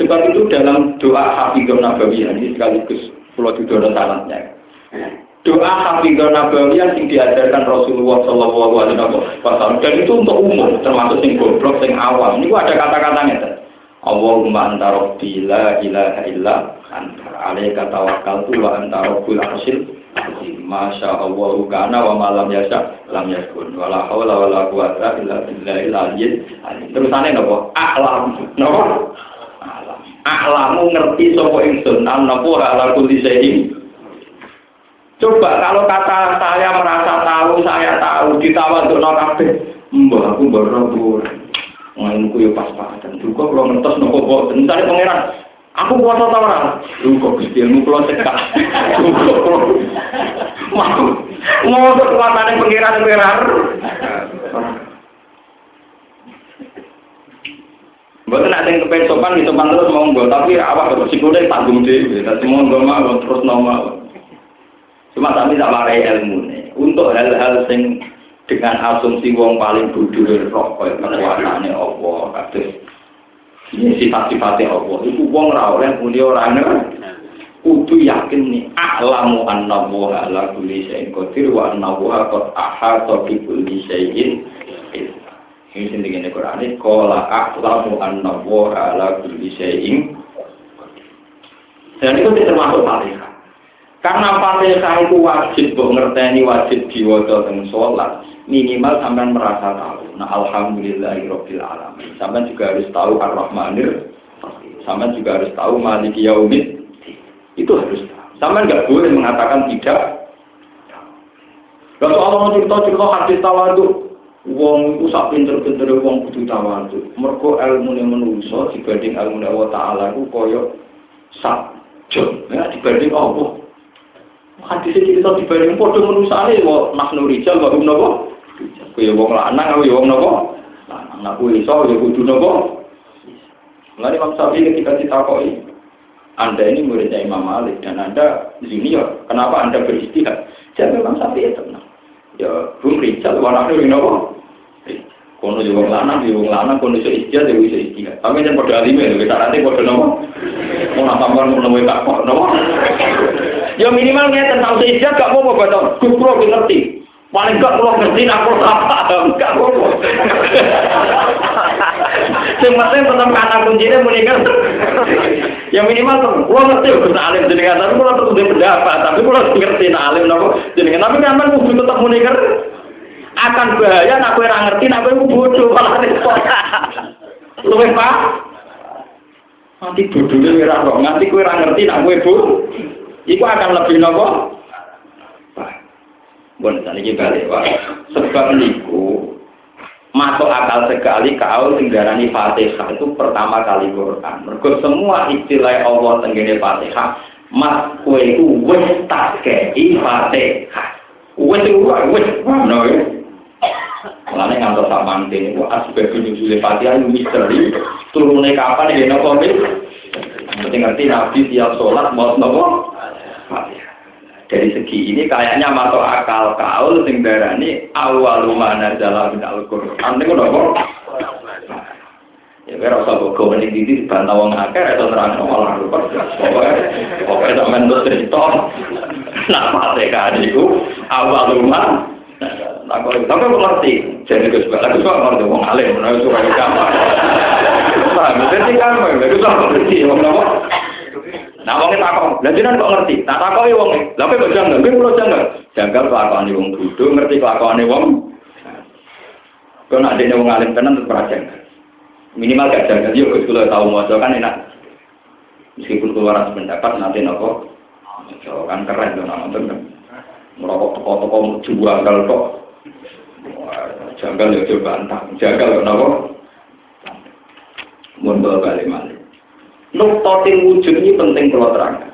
Sebab itu dalam doa Hafizul Nabawi ini sekaligus pulau itu ada salahnya. Doa Hafizah Nabawiyah yang diajarkan Rasulullah Shallallahu Alaihi Wasallam dan itu untuk umum termasuk sing goblok sing awam. Ini ada kata-katanya. Allahumma anta rabbi la ilaha illa anta alaika tawakkaltu wa anta rabbul arsyil Masya Allah kana wa malam yasa lam yakun wala hawla wala quwata illa billahil aliyyil Terusane napa? A'lam. Napa? A'lam. A'lamu ngerti sapa ingsun napa ala kulli syai'in Coba kalau kata saya merasa tahu, saya tahu, ditawa untuk kabeh. Mbah aku baru Ngailmuku ya pas-pasan. Juga kalau ngetos nopo kok. Misalnya pangeran, aku puasa tau ora? Lu kok Gusti ilmu kula cekak. Mau mau kekuatane pangeran pangeran. Buat nak yang kepen sopan, terus mau nggak, tapi awak bersikutnya tanggung deh. Tapi mau nggak mau terus nomor. Cuma tapi tak marai ilmu nih. Untuk hal-hal sing dengan asumsi wong paling bodoh roh kaya kekuasaane Allah kados ini sifat-sifatnya Allah. Itu wong ra oleh muni ora kudu yakin nih a'lamu anna wa ala kulli syai'in qadir wa anna wa qad ahata bi kulli syai'in ini sing dikene Quran ini qala a'lamu anna wa ala kulli syai'in dan itu termasuk malaikat Karena Fatihah itu wajib mbok ngerteni wajib diwaca teng salat, minimal sampean merasa tahu. Nah, alhamdulillahirabbil alamin. Sampean juga harus tahu Ar-Rahmanir Sampean juga harus tahu Maliki Yaumid. Itu harus tahu. Sampean nggak boleh mengatakan tidak. Kalau Allah cerita-cerita hadis tawadu, Wong iku sak pinter-pintere wong kudu tawadhu. Mergo ilmune menungso dibanding ilmune Allah taala iku kaya sak jam ya dibanding Allah. Hadis cerita dibanding padha menungsane wa nahnu rijal wa hum napa? Kaya wong lanang kaya wong napa? Lanang aku iso ya kudu napa? Mulane Imam Syafi'i ketika ditakoi, Anda ini muridnya Imam Malik dan Anda junior, kenapa Anda beristihad? Jadi Imam Syafi'i tenang. Ya, belum rijal, warna itu nopo. Kono juga lanang, juga lanang, kono bisa istihad, bisa istihad. Tapi jangan pada alim ya, kita nanti pada nopo. Nopo tak kok nopo. Ya minimal tentang tahu istihad gak mau baca. Kupro ngerti. Paling gak kalau ngerti aku apa, gak mau. Yang penting tetap kata kuncinya meninggal. Yang minimal kalau ngerti bisa alim jenengan, tapi kalau terus pendapat, tapi kalau ngerti nak alim nopo jenengan, tapi kan kudu tetap meninggal akan bahaya nak ora ngerti nak kowe bodoh malah repot. Luwih Pak. Nanti bodohnya ora kok, nanti ora ngerti nak kowe bodoh. Iku akan lebih nopo? Bon, tadi balik Pak. Sebab niku masuk akal sekali kau tinggalani Fatihah itu pertama kali Quran. Mergo semua istilah Allah tenggene Fatihah, mas kowe iku wis tak kei Fatihah. Wis wis ngono ya. Mulane ngantos sak mangke niku asbab nuzul Fatihah itu misteri. Turune kapan ya napa wis? Mesti ngerti Nabi tiap sholat mau nopo? Dari segi ini kayaknya masuk akal kaul sing darani awal mana dalam Al-Qur'an niku nopo? Ya kira usah kok kau ini di bantah wong akeh atau nerang malah lupa. Pokoknya pokoknya sampean terus cerita. Nah, Fatihah niku awal Takut, tapi aku ngerti. Jadi gue suka, aku suka ngerti wong alim, aku suka di kamar. Paham, jadi kamar, aku suka ngerti wong nopo. Nah, wongnya takut, lah jenengan kok ngerti. Nah, takut ya wong, lah kok janggal, gue pulau janggal. Janggal kelakuan wong bodoh, ngerti kelakuan wong. Kalau nak ada wong alim tenan tetap. Minimal gak janggal, yuk kalau tahu mau kan enak. Meskipun keluar pendapat nanti nopo, kan keren tuh nonton kan. Merokok toko-toko jual kalau kok Janggal ya coba antah. Janggal kenapa? Mundur balik balik. Nuktotin wujud ini penting kalau terang.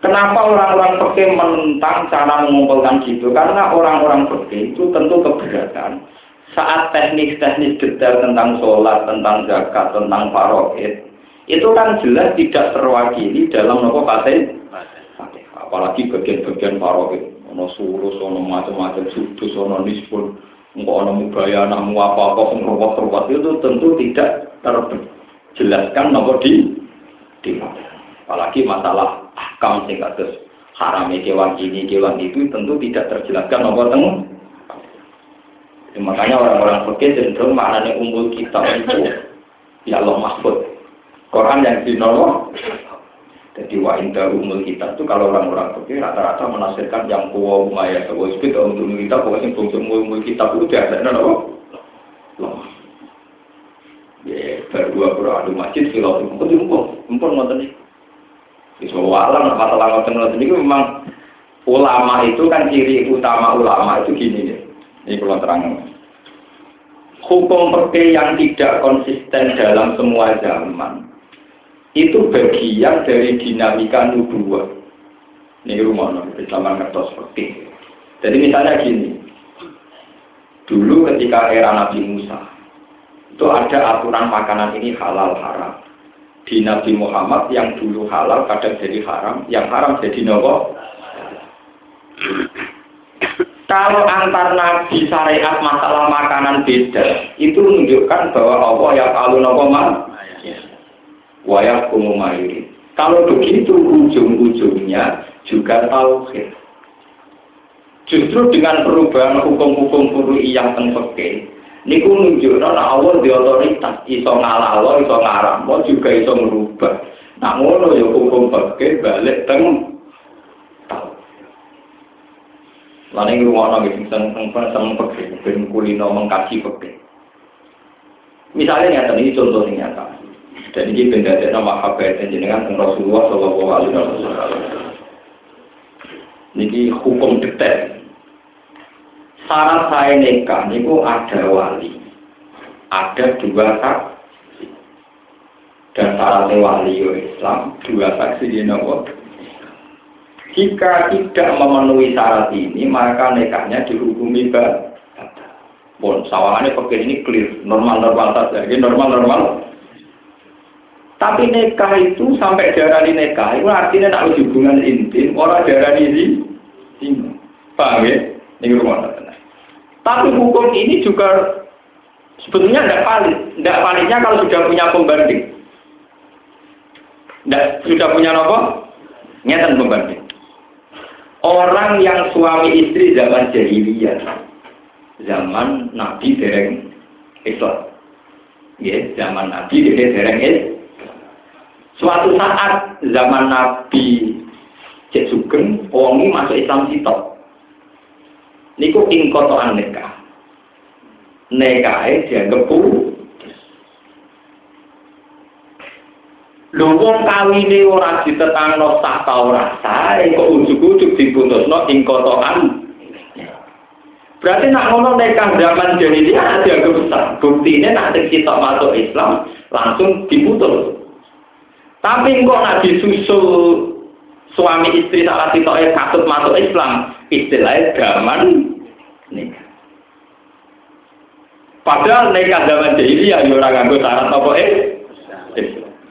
Kenapa orang-orang peke menentang cara mengumpulkan gitu? Karena orang-orang peke itu tentu keberatan. Saat teknis-teknis detail tentang sholat, tentang zakat, tentang paroid, itu kan jelas tidak terwakili dalam nopo fatih. Apalagi bagian-bagian paroid, ono surus, ono macam-macam sudus, ono Engkau ono mubaya, namu apa-apa, ruwet-ruwet itu tentu tidak terjelaskan nomor di di Apalagi masalah ahkam sing kados haram kewan ini, kewan itu tentu tidak terjelaskan nomor teng. makanya orang-orang fikih cenderung maknanya umpul kitab itu ya Allah mahfud. Quran yang di nomor jadi wa inda umul kita itu kalau orang-orang fikih rata-rata menafsirkan yang kuwa umaya sewa itu untuk kita pokoknya fungsi umul kita itu biasa ada apa? Loh. Ya, baru dua puluh adu masjid silau itu mungkin mumpung, mumpung nonton nih. Di semua alam masalah nonton nonton ini memang ulama itu kan ciri utama ulama itu gini nih. Ini kalau terang. Hukum perke yang tidak konsisten dalam semua zaman itu bagian dari dinamika nubuah. Ini rumah nabi sama ngertos seperti. Jadi misalnya gini, dulu ketika era Nabi Musa, itu ada aturan makanan ini halal haram. Di Nabi Muhammad yang dulu halal kadang jadi haram, yang haram jadi nopo. Kalau antar nabi syariat masalah makanan beda, itu menunjukkan bahwa Allah yang kalau nopo wayak umumayuri. Kalau begitu ujung-ujungnya juga tauhid. Justru dengan perubahan hukum-hukum furu'iyah teng fikih, niku nunjukno nek Allah di otoritas iso ngalalo, iso ngaramno juga iso merubah. Ngono ya hukum fikih balik teng Lalu rumah nggih sing seneng peke, ben kulino mengkaji peke. Misalnya nyata ini contoh yang nyata. Dan ini benda nama mahabbah jenengan Rasulullah Shallallahu Alaihi Wasallam. Ini hukum detail. Syarat saya nikah niku ada wali, ada dua saksi. Dan syarat wali Islam dua saksi di nomor jika tidak memenuhi syarat ini, maka nikahnya dihukumi batal. Bon, sawangannya pakai ini clear, normal-normal saja, ini normal-normal. Tapi nikah itu sampai darah di nikah, itu artinya nak hubungan intim, orang darah di sini. Paham ya? Ini rumah. Tapi hukum ini juga sebetulnya tidak valid. Tidak validnya kalau sudah punya pembanding. Tidak, sudah punya apa? Nyata pembanding. Orang yang suami istri zaman jahiliyah, zaman Nabi dereng Islam. Ya, zaman Nabi dereng Islam. Suatu saat zaman Nabi Cek Sugeng, wongi masuk Islam sitok. Niku ing kotoan nikah. Nikahe dianggap Lho wong kawine ora ditetangno sah ta ora sah, kok ujug-ujug diputusno ing kotokan. Berarti nak ngono nikah zaman jahiliyah dianggap besar. Buktine nak sing sitok masuk Islam langsung diputus. Tapi kok nak disusul suami istri salah sitoke katut masuk Islam, istilahnya zaman nikah. Padahal nikah zaman jahiliyah ya ora nganggo syarat apa eh.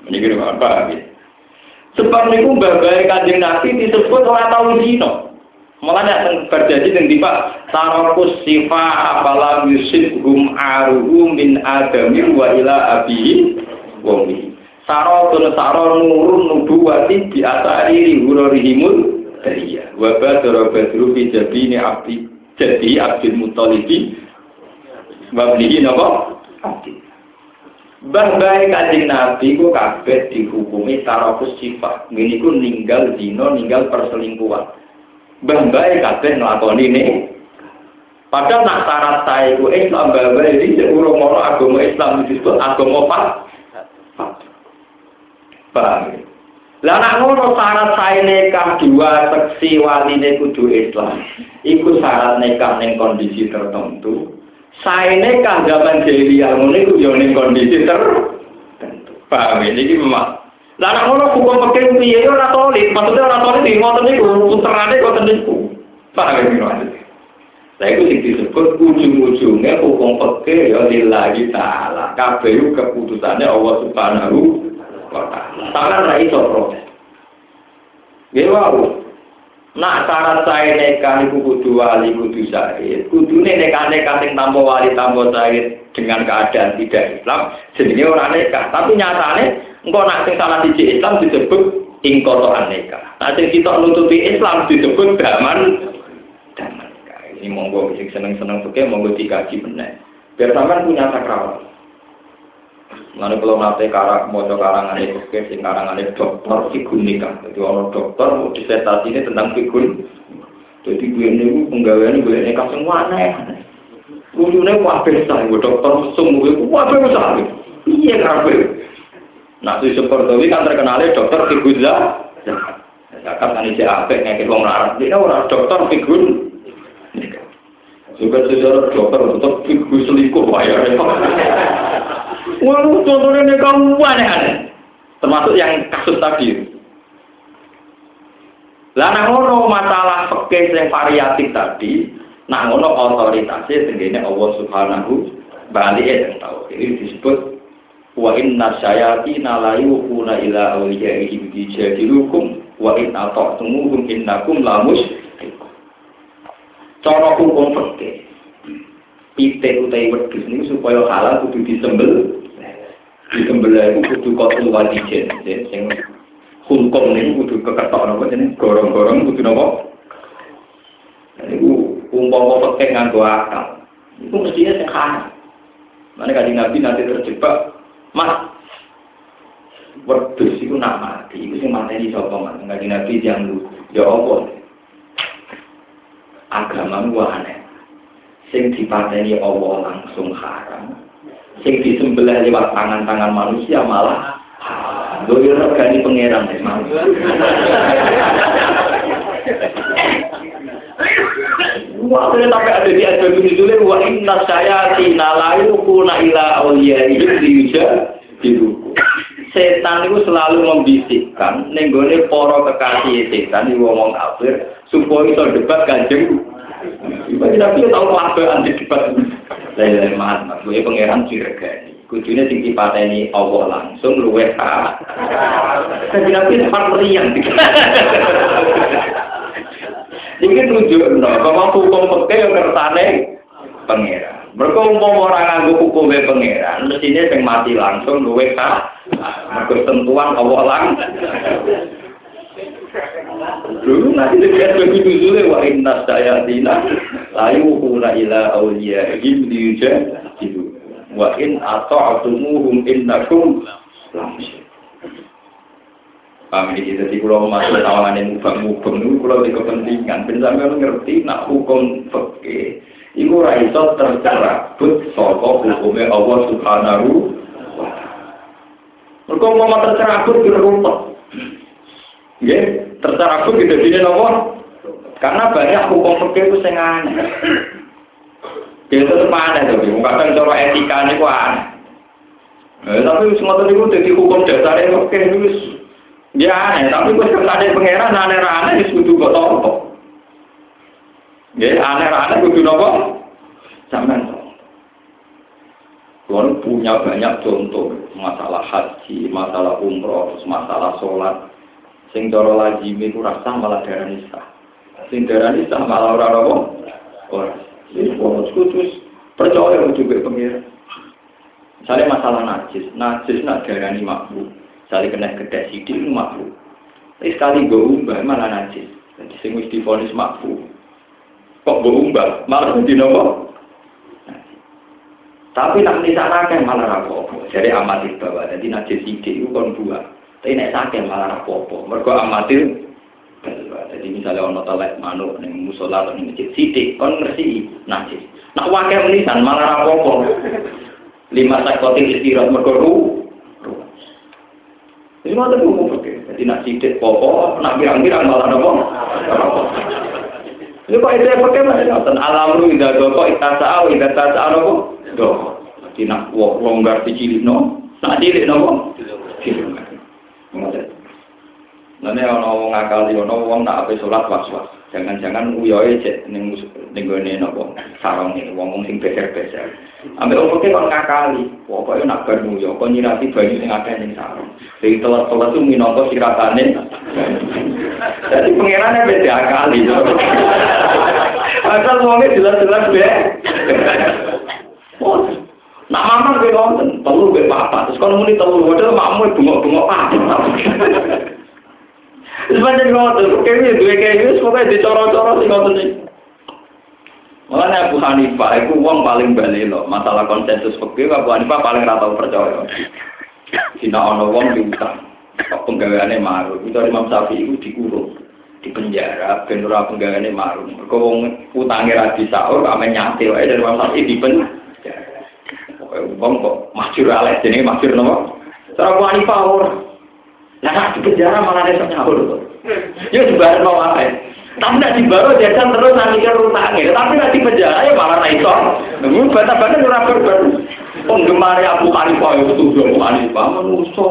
Ini kira apa? Sebab niku babai kanjeng Nabi disebut orang tahu zino. Malah yang berjanji dengan tiba tarokus sifa apalam yusif hum aruhu min adamir wa ila abihi wami. Sarotun saron nurun nubuwati di asari hurorihimul dariya. Wa badara badru fi jabini abdi jadi abdul mutalibi wablihi napa? Abdi. Mbah bae kanjeng Nabi ku kabeh dihukumi tarafus sifat. Ngene ku ninggal dino, ninggal perselingkuhan. Mbah bae kabeh nglakoni ini. Padahal nak syarat saya ku Islam mbah bae iki urung ono agama Islam disebut agama apa? Paham? Lah nak ngono syarat saya nikah dua seksi waline kudu Islam. Iku syarat nikah ning kondisi tertentu Saene kan zaman jahiliyah ngono iku yo ning kondisi tertentu. Paham ini iki memang. Lah nek ngono hukum pekeh piye yo ora maksudnya ora tolik di ngoten niku puterane kok niku. Paham maksudnya. Lah itu sing disebut ujung-ujungnya hukum pekeh ya lillahi taala. Kabeh keputusannya Allah Subhanahu taala. Tangan ra iso proses. Nggih wae. Nak syarat saya nikah iku kudu wali kudu syahid. Kudune nikah nikah sing tanpa wali tanpa syahid dengan keadaan tidak Islam jenenge ora nikah. Tapi nyatane engko nak sing salah siji Islam disebut ing kotoran nikah. Nah sing kita nutupi Islam disebut daman daman. Ini monggo sing seneng-seneng suke monggo dikaji bener. Biar sampean punya sakral. Lalu kalau nanti karang mau karangan itu ke sing karangan dokter figur nikah. Jadi orang dokter disertasi ini tentang figur. Jadi gue ini penggawaan gue nikah semua aneh. Lucunya wabah saya, gue dokter mesum gue wabah saya. Iya kabeh. Nah, si seperti kan terkenalnya dokter figur lah. Zakat kan isi apa ngekit wong larat. Dia orang dokter figur. Juga sejarah dokter untuk figur selingkuh bayar. Wah, contohnya kamu aneh-aneh. Termasuk yang kasus tadi. Lah nang ngono masalah fikih yang variatif tadi, nang ngono otoritasnya tenggene Allah Subhanahu balik yang tahu. Ini disebut wa inna syayatina la yuhuna ila awliyaihim dijadilukum wa in ata'tumuhum innakum la musyrikun. Cara hukum fikih. Pitik utai wedhus ini supaya halal kudu disembel. Disembelih itu kudu kotul wadijen sing hukum ini kudu keketok nopo jadi gorong-gorong kudu nopo? Itu umpama pakai nganggo akal. Itu mestinya sing mana kali nabi nanti terjebak mas wedus itu nak mati. Itu sing di sapa mas? Kali nabi yang ya apa? Agama gua aneh. Sing dipateni Allah langsung haram. Sing disembelih lewat tangan-tangan manusia malah Doyo regani pangeran deh, Wah, sampai ada di ada dulu wa inna saya tina layu kuna ila awliya itu diuja diruku. Setan itu selalu membisikkan nenggone poro kekasih setan di ngomong kafir supaya itu debat kanjeng. Tapi tahu apa anti debat. Lain-lain mat, gue pangeran diregani. Kudunya sing dipateni Allah langsung luwes ha. Tapi nabi sempat meriang. Ini tunjuk no, bahwa hukum peke yang kersane pangeran. Mereka umum orang nganggo hukumnya pangeran, mestinya yang mati langsung luwes ha. Mereka sentuhan Allah langsung. Dulu nanti dia begitu dulu wa inna sayatina layu kuna ila awliya him diuja itu wa in ata'tumuhum innakum lamusyrik. Paham ini jadi kalau masuk tawanan mubang-mubang itu kalau di kepentingan, ben sampai ngerti nak hukum fakih, itu raiso tercerabut soko hukumnya Allah Subhanahu wa Ta'ala. Mereka mau tercerabut di rumput. Ya, tercerabut di sini nopo. Karena banyak hukum fakih itu sengaja. Dia tetap aneh tapi kadang cara etika ini kok aneh. Eh, tapi semua tadi jadi hukum dasarnya oke itu dia aneh, tapi gue ada pangeran aneh-aneh itu kudu kok tompo. Ya, aneh-aneh kudu nopo? Sampean Tuhan punya banyak contoh masalah haji, masalah umroh, masalah sholat. Sing cara lazim itu rasa malah darah nisa. Sing darah nisa malah orang nopo. Orang. Jadi bonus kudus percaya juga pengiran. Misalnya masalah najis, najis nak darani makhluk. Misalnya kena gede sidik itu makhluk. Tapi sekali gue umbah malah najis. Jadi sing wis difonis makhluk. Kok gue umbah malah di nopo. Tapi nak nisan akeh malah rapopo. Jadi amatir bawa. Jadi najis sidik itu kon dua. Tapi nek sakit malah rapopo. Mereka amatir jadi misalnya ono telek manuk ning musola atau ning masjid sidik kon ngerti najis. Nak wakil menisan malah rapopo. Lima sakotin istirahat mergo ru. Ini mau tuh ngomong oke. Jadi nak sidik popo, nak pirang-pirang malah nopo. Ini kok itu pakai masih nonton alam lu tidak doko itasa aw tidak tasa nopo. Do. Jadi nak longgar di cilik no, nak cilik nopo. Cilik. Nanti ono wong ngakali ono wong nak ape sholat was-was. Jangan-jangan uyoe cek ning ning gone napa sarong iki wong sing beser-beser. Ambek wong kok ngakali, pokoke nak bar nguyo kok nyirati banyu sing akeh ning sarong. Sing telat-telat ku minangka siratane. Jadi pengirannya beda kali. Asal wongnya jelas-jelas be. Gue nonton, perlu gue apa? Terus kalau muni telu, waduh makmu bungok-bungok apa? Sepanjang ngotot, kayaknya dua kayak pokoknya dicoro-coro sih ngotot nih. Makanya Abu Hanifah itu uang paling balik loh. Masalah konsensus fikih Abu Hanifah paling rata percaya. Sina ono uang diutang. Penggaweane maru. Itu Imam Syafi'i itu dikurung di penjara ben ora maru. Mergo wong utange ra disaur ame nyate dari Imam Syafi'i di penjara. Wong kok masjur aleh jenenge masjur napa? Cara Abu Hanifah ora. Nah, nak di penjara malah ada nyaur. Ya dibayar mau apa? Tapi nak dibaru jajan terus nanti ke rutangnya. Tapi nak di penjara ya malah raiso. Namun bata-bata ora berber. Penggemar Abu Hanifah itu tuh Abu Hanifah menuso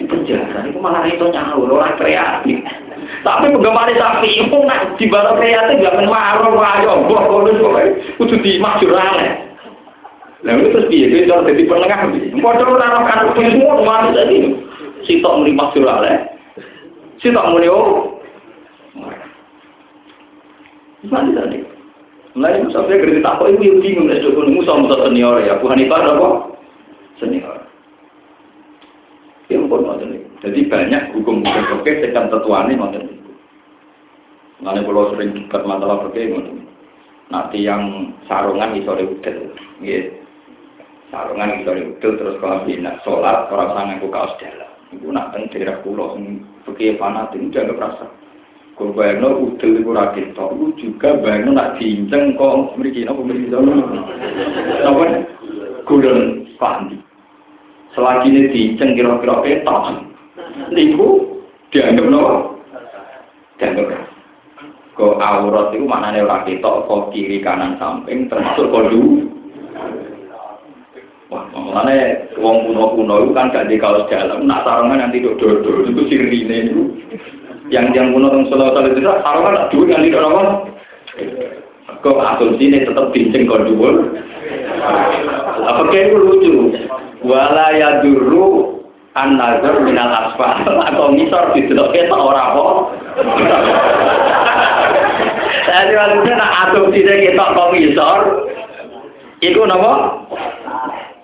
di penjara itu malah raiso nyaur orang kreatif. Tapi penggemar sapi itu nak dibaru kreatif gak menmarah wayo. Wah, kalau itu kudu dimaksud aneh. Lalu terus dia itu jadi penengah. Padahal orang kan semua manusia ini sitok muni maksud ale. Sitok muni oh. Mana tadi? Mulai Musa saya kerja tak ibu yang bingung dari dukun Musa Musa senior ya. Tuhan itu apa? Senior. Ya pun macam ini. Jadi banyak hukum-hukum oke sekan tetuane macam itu. Mulai kalau sering debat masalah macam Nanti yang sarungan iso udel. Gitu. Sarungan iso udel terus kalau bina sholat orang sangat kaos dalam. Ibu nak teng daerah pulau, pergi fanatik itu agak rasa. Kau bayangno udel iku ra ketok, iku juga bayangno nak diinceng kok mriki napa mriki sono. Napa? Gulun pandi. Selagi ini diinceng kira-kira ketok. Niku dianggap napa? Dianggap. Kok aurat itu maknanya ketok, kok kiri kanan samping termasuk kodu. Makanya wong kuno-kuno itu kan gak di dalam, nak sarungan nanti dodol-dodol itu sirine itu. Yang yang kuno tentang solo solo itu sarungan tak duit yang tidak apa? Kok asumsi ini tetap bincang kau dulu apa kayak itu lucu. Wala ya dulu an nazar minal asfal. Atau misor di dalam kita orang kok jadi maksudnya nak asumsi kita kok misor itu nama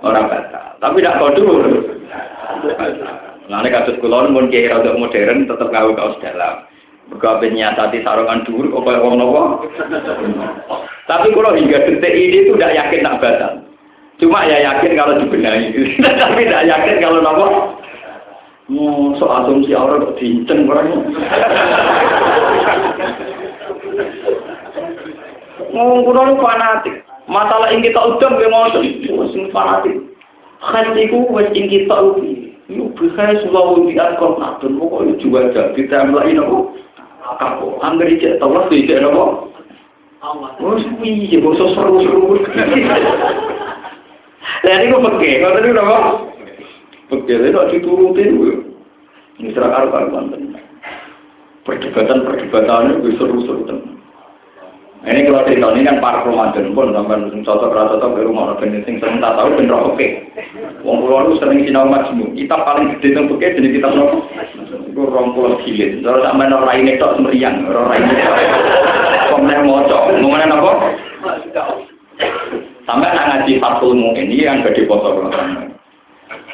orang batal tapi tidak kau dulu ini kasus kulon pun kiai rada modern tetap gawe kaos dalam. Bergabe nyatati sarungan kok kaya wong nopo. Tapi kalau hingga detik ini itu tidak yakin tak batal. Cuma ya yakin kalau dibenahi. Tapi tidak yakin kalau nopo. Oh, so asumsi orang kok diinceng orangnya. Ngomong kuno fanatik. Masalah yang kita udang, dia mau sing fanatik. Itu wes yang kita ubi. Yuk bisa selalu diangkut natun, pokoknya juga jadi template ini kok. Kamu angger cek tahu lah sih cek apa? Oh, iya, bosok seru-seru. Gue pakai, kalau tadi udah apa? Pakai, itu harus diturutin gue. Ini serah karu-karuan Perdebatan-perdebatan itu seru-seru teman. Ini kalau cerita ini kan para Ramadan pun sampai cocok rasa cocok di rumah orang sing sering tak tahu bener oke. Wong pulau lu sering sinau majmu. Kita paling gede yang oke jadi kita nopo. Itu rong pulau kilit. Kalau sampai orang ini tok semeriang, orang ini tok. Kemudian ngocok, ngomongnya nopo. Sampai nak ngaji fatul ini yang gede foto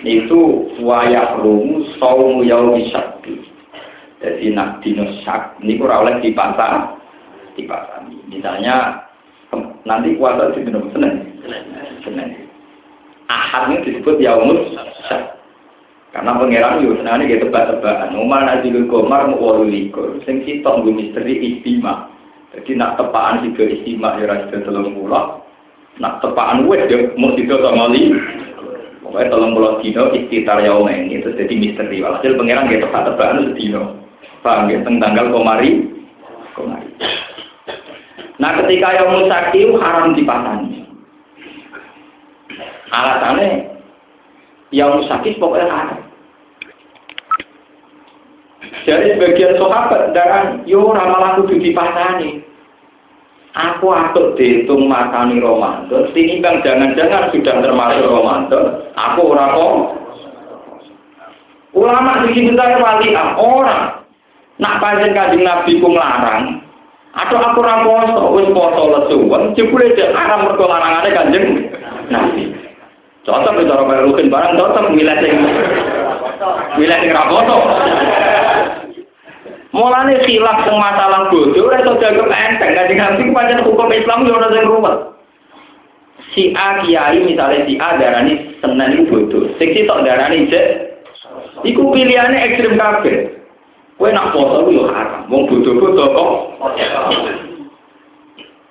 Itu wayak rumu saumu yau bisakti. Jadi nak dino sak, ini kurang oleh dipasang dipahami. Misalnya nanti puasa di minum Senin. Senin. Ahad ini disebut yaumus. Karena pangeran yo senane gitu tebak-tebakan. Umar nazilul komar muwalulikur. Sing sitok nggo misteri istima. Jadi nak tepaan juga istima ya ora sida telung puluh. Nak tepaan wis yo mau sida sama li. Pokoknya telung puluh dino istitar yaum ini itu jadi misteri. Walhasil pangeran gitu tebak-tebakan sedino. Paham ya tentang tanggal komari. Komari. Nah ketika yang musaki haram dipasang. Alasannya yang musaki pokoknya haram. Jadi sebagian sahabat darah yo ramalah kudu dipasani. Aku atur dihitung makani Ramadan, bang jangan-jangan sudah termasuk Ramadan, aku ora kok. Ulama di sini wali orang. Nak panjen kajing Nabi ku melarang, atau aku ora poso, wis poso lesuwen, jebule dek haram mergo larangane Kanjeng Nabi. Cocok cara kaya rukin barang cocok milih sing milih sing ra poso. Mulane khilaf sing masalah bodoh ora iso jago enteng, Kanjeng Nabi pancen hukum Islam yo ora sing ruwet. Si A kiai misalnya si A darani senen itu bodoh, sing sitok darani jek, iku pilihannya ekstrim kabeh. Kue nak foto itu haram. Wong bodoh-bodoh kok.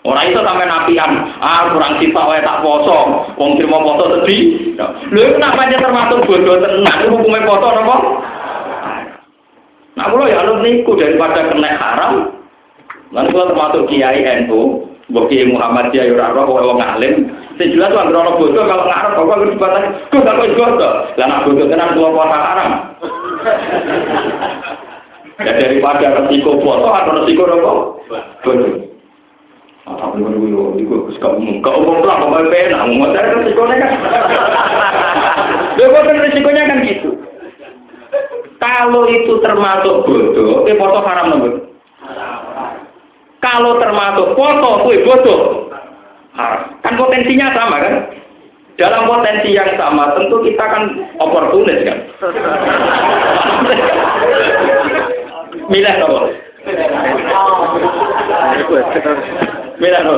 Orang itu sampai napian, ah kurang sifat wae tak poso, wong terima foto sedih. Lho itu namanya termasuk bodoh tenang, hukumnya foto nopo? Nah kalau ya lu niku daripada kena haram, lalu kalau termasuk kiai NU, Bagi Muhammad Kiai ora roh wong alim, sing jelas tuh anggere bodoh kalau ngarep kok harus dibatasi. Kok gak kok bodoh. Lah nak bodoh tenan kula puasa haram. Ya daripada resiko foto atau resiko apa? Betul. Apa yang dulu itu suka umum, kau umum lah, kau mau pena, mau saya resikonya kan. Dia resikonya kan gitu. Kalau itu termasuk bodoh, itu foto haram nggak? Kalau termasuk foto, kue bodoh, haram. Kan potensinya sama kan? Dalam potensi yang sama, tentu kita kan oportunis kan. Milih apa? Milih apa?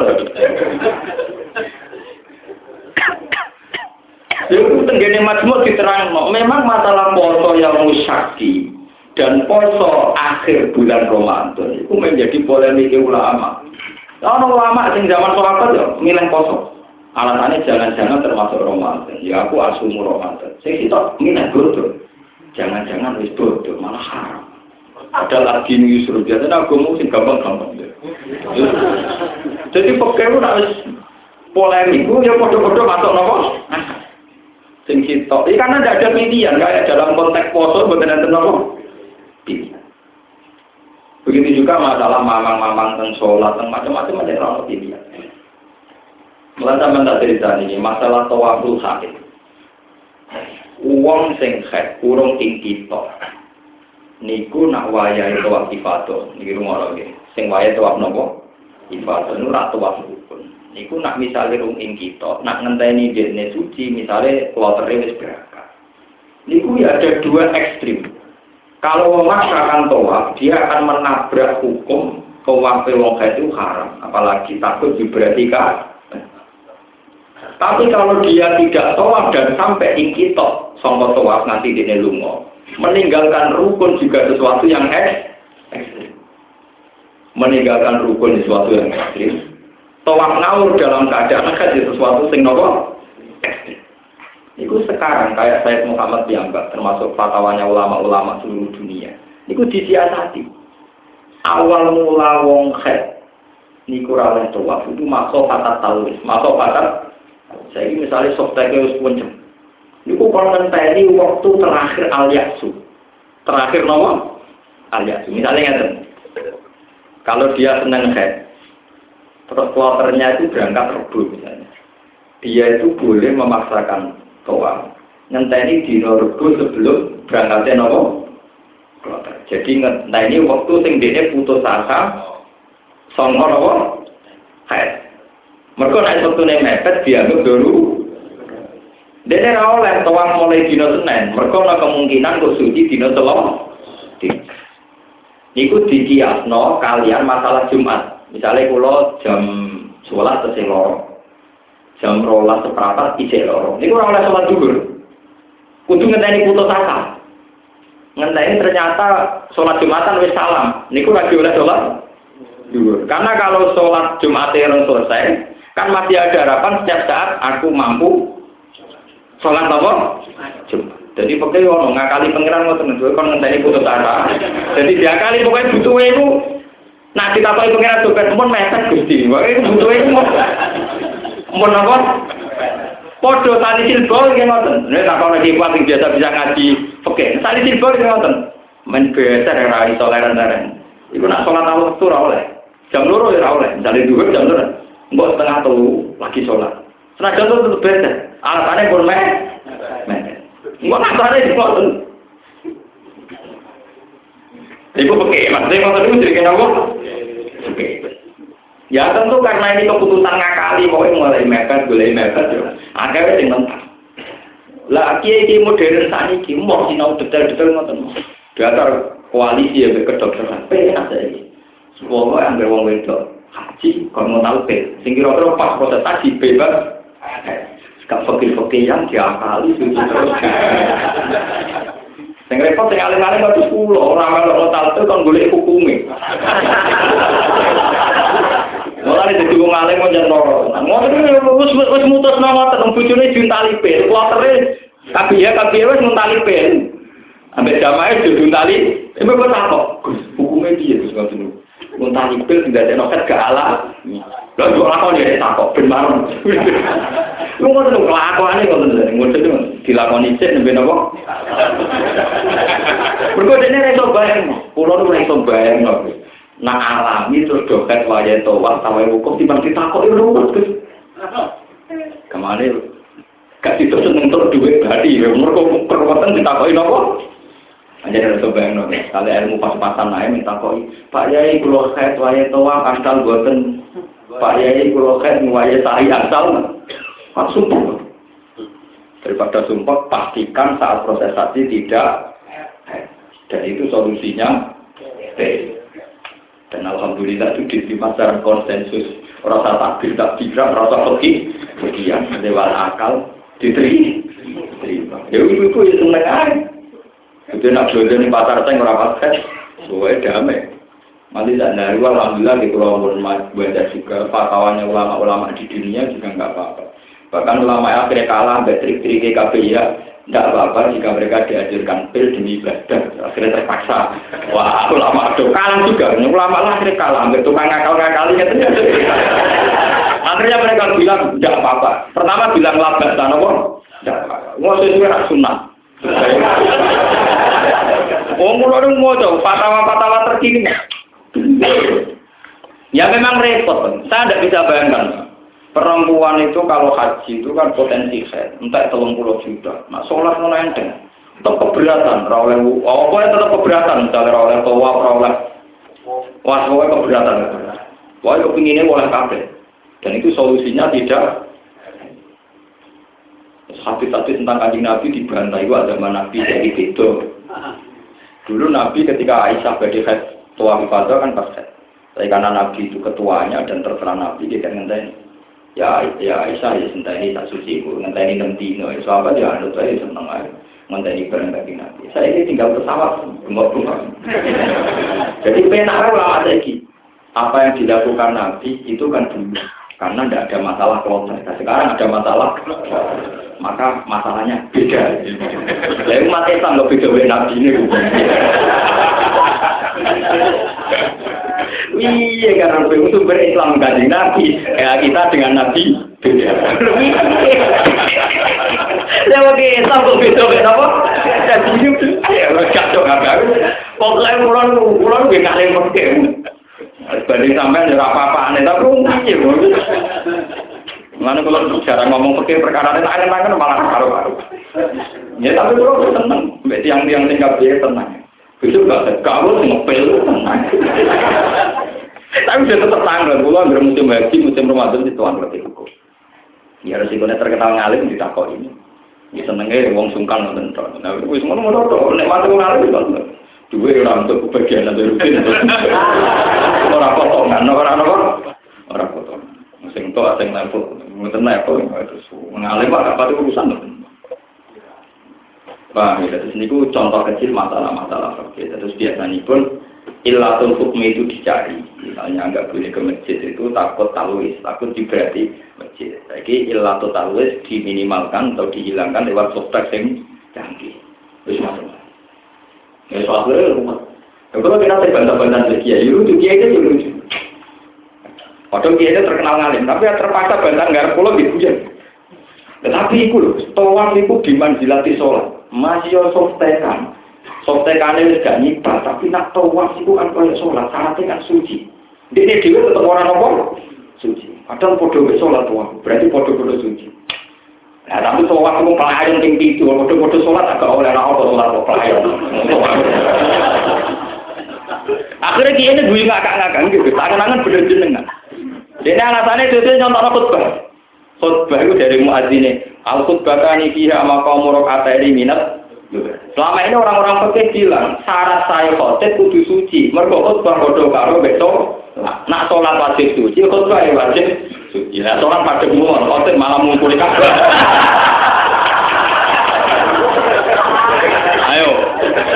Itu tenggene majmuk diterang, memang masalah poso yang musyaki dan poso akhir bulan Ramadan itu menjadi polemik ulama. Nah, ulama sing zaman sahabat ya milih poso. Alasannya jangan-jangan termasuk Ramadan. Ya aku asumu Ramadan. Saya kita milih bodoh. Jangan-jangan wis bodoh malah haram. Ada lagi nih Yusuf aku mau sing gampang-gampang. Jadi pokoknya harus polemik, ya bodoh-bodoh masuk nopo. Sing kita, ini karena tidak ada pilihan kayak dalam konteks poso betul betul nopo. Begitu juga masalah mamang-mamang tentang sholat, tentang macam-macam ada yang pilihan. Mulai cerita ini, masalah tawaful sakit. Uang sing khet, kurung ing kita. Niku nak wayai tawaf ifadah, niki rumah lagi. Sing wayai tawaf nopo? Ifadah, nu rak tawaf rukun. Niku nak misalnya rung ing kita, nak ngenteni dene suci, misalnya kloternya wis berangkat. Niku ya ada dua ekstrim. Kalau memaksakan tawaf, dia akan menabrak hukum tawaf wong itu haram, apalagi takut diberarti tapi kalau dia tidak tawaf dan sampai ingkitok sama tawaf nanti di lungo, meninggalkan rukun juga sesuatu yang ekstrim. Meninggalkan rukun sesuatu yang ekstrim. Tawaf ngawur dalam keadaan jadi sesuatu sing nopo. Itu sekarang kayak saya Muhammad Biamba, termasuk fatwanya ulama-ulama seluruh dunia. Itu disiasati. Awal mula wong khed niku raweh tawaf itu masuk patat talwis, masuk patat saya ini misalnya software harus puncem. Ini kalau ngenteni waktu terakhir al. Terakhir nomor al yaksu. Misalnya kan, kalau dia senang head, terus kloternya itu berangkat rebu misalnya. Dia itu boleh memaksakan toa. Ngenteni di rebu sebelum berangkatnya nomor kloter. Jadi ngenteni waktu sing dia putus asa, songo nomor head. Mereka naik waktu nih mepet dianggap dulu. Dia ora oleh tuang mulai dino Senin. Mereka ada kemungkinan kok suci dino telur. Iku dikiasno kalian masalah Jumat. Misalnya kalau jam sholat atau loro. Jam rolas seperempat isi loro. Ini kurang oleh sholat duhur. Kudu ngenteni putus asa. Ngenteni ternyata sholat Jumatan wis salam. Niku lagi oleh sholat duhur. Karena kalau sholat Jumat yang selesai, Kan masih ada harapan setiap saat aku mampu sholat apa? Jadi pokoknya ono ngakali pangeran ngoten niku kon ngenteni putus asa. Jadi dia kali pokoknya butuh itu nah kita tahu pangeran tuh kan pun mepet Gusti. Pokoknya butuh itu mau mau apa? Podo tali silbol nggih ngoten. Nek tak ono iki kuat biasa bisa ngaji oke. Tali silbol nggih ngoten. Men biasa ora iso leren-leren. Iku nak sholat awal ora oleh. Jam loro ya ora. Misalnya dhuwur jam loro. Mbok setengah telu lagi sholat. Senajan itu tetap beda. Alasannya pun meh. Mbok alasannya di foto. Ibu pakai, maksudnya kalau itu jadi kenapa? Ya tentu karena ini keputusan ngakali, pokoknya mulai mepet, mulai mepet, ya. Akhirnya yang mentah. Lah kiai kiai modern saat ini mau sinau detail-detail ngoten. Dasar koalisi ya kedokteran. Penak saya ini. Semua yang berwong wedok haji kalau mau tahu sing kira-kira pas proses haji bebas gak fakir-fakir yang diakali suci terus. Sing repot sing alim-alim kok orang kalau tahu itu kan golek hukume. Mulane dadi wong alim kok jan loro. Ngoten wis wis mutus nama teteng bojone juntali pil, klotere kabeh kabeh wis muntali pil. Ambek jamaah juntali, ibu kok takok, hukume piye terus ngoten Muntah nipil tidak ada noket ke ala. Lalu dua lakon ya takok ben marem. Lu ngono lho kelakuane kok ngono. Ngono dilakoni cek nembe napa? Mergo dene ora iso bayang. Kulo ora iso bayang kok. Nah alami terus doket waya tawaf tawe hukum timbang ditakok yo lho. Ke mana gak itu seneng terus duit badi, mereka perbuatan ditakoki nopo? Hanya ada coba yang nol. Kalau ilmu pas-pasan lain minta koi. Pak Yai kulo kait waya toa asal buatan. Pak Yai kulo kait waya sahi asal. Pak sumpah. Daripada sumpah pastikan saat proses prosesasi tidak. Dan itu solusinya Dan alhamdulillah itu diterima secara konsensus. Rasa takbir tak bisa, rasa pergi, kemudian lewat akal diterima. Ya itu itu seneng Itu nak di pasar saya ngerapat kan, sesuai damai. Nanti tak dari alhamdulillah di pulau baca juga fatwanya ulama-ulama di dunia juga nggak apa-apa. Bahkan ulama akhirnya kalah, trik-trik KPI ya, tidak apa-apa jika mereka diajarkan pil demi ibadah. Akhirnya terpaksa. Wah, ulama itu kalah juga. Ulama lah akhirnya kalah. Hampir tukang ngakal-ngakali. Akhirnya mereka bilang, tidak apa-apa. Pertama bilang labas, tanah apa? Tidak apa-apa. Nggak sesuai sunnah. Oh, mulai mau coba fatwa-fatwa terkini. Ya memang repot. Saya tidak bisa bayangkan. Perempuan itu kalau haji itu kan potensi head, entah telung puluh juta. Nah, sholat mulai enteng. Tetap keberatan, rawleh oh, pokoknya tetap keberatan, misalnya rawleh towa, rawleh wah, pokoknya keberatan. Pokoknya kepinginnya boleh kabeh. Dan itu solusinya tidak Hadis-hadis tentang kanjeng Nabi dibantai itu ada Nabi dari itu. Dulu Nabi ketika Aisyah badi head tua kan pas head. Tapi karena Nabi itu ketuanya dan terserah Nabi dia kan ngenteni. Ya ya Aisyah ya ini tak suci bu ini enam dino. Ya sahabat ya anut saya seneng aja ini bareng bagi nabi. Saya ini tinggal pesawat bengok bengok jadi penak ulama lagi apa yang dilakukan nabi itu kan dulu karena tidak ada masalah kloter nah, sekarang ada masalah maka masalahnya beda lalu umat Islam lebih jauh nabi ini Iya karena sumber Islam kaji Nabi, ya kita dengan Nabi beda. Oke Islam kok beda beda apa? Ya kacau apa? Pokoknya pulau pulau gue kalian pakai. Banding sampai ya apa-apa aneh tapi iya Mana kalau jarang ngomong pakai perkara ini angen-angen malah karu-karu. Ya tapi kalau seneng, tiang-tiang tinggal dia tenang. Itu gak kalau ngepel tenang. Tapi sudah tetap tanggal, pulau ambil musim haji, musim Ramadan itu tuan berarti hukum. Ya resikonya terkenal ngalim di takok ini. Ya senengnya wong sungkan nonton. Nah semua mau tok, nek mati ngalim itu Dua orang untuk kebagian atau rutin. Orang potongan, orang apa? Orang potongan. Sing tok, sing level, ngoten level, terus ngalim apa itu urusan. Paham ya, terus ini contoh kecil masalah-masalah. Terus biasanya pun ilatul hukmi itu dicari. Misalnya nggak boleh ke masjid itu takut talwis, takut diberati masjid. Jadi ilatul talwis diminimalkan atau dihilangkan lewat software yang canggih. Terus masuk. Ya soalnya rumah. Ya, kalau kita terbantah-bantah lagi ya, itu kiai itu lucu. Padahal kiai itu terkenal ngalim, tapi ya terpaksa bantah nggak pulau di hujan. Tetapi itu loh, tawaf itu dimanjilati sholat. Masih yo softekan. Softekan itu gak nyibah, tapi nak tawaf itu kan kayak sholat, syaratnya kan suci. Ini dia tetap orang apa? Suci. Padahal podo sholat tawaf, berarti podo-podo suci. Nah, tapi tawaf itu pelayan tinggi itu, podo-podo sholat agak oleh apa sholat pelayan. Akhirnya dia ini gue ngakak-ngakak gitu, tangan-tangan bener jenengan. Ini alasannya itu nyontok khutbah. Khutbah itu dari muadzine. Al khutbah kani fiha maqamu rakaataini minat Selama ini orang-orang pekeh bilang, syarat saya khotib kudu suci. Mergo khutbah bodoh karo beto. Nak sholat wajib suci, khutbah ya wajib Nah, sholat pada umum, khotib malah mengumpuli kabeh. Ayo,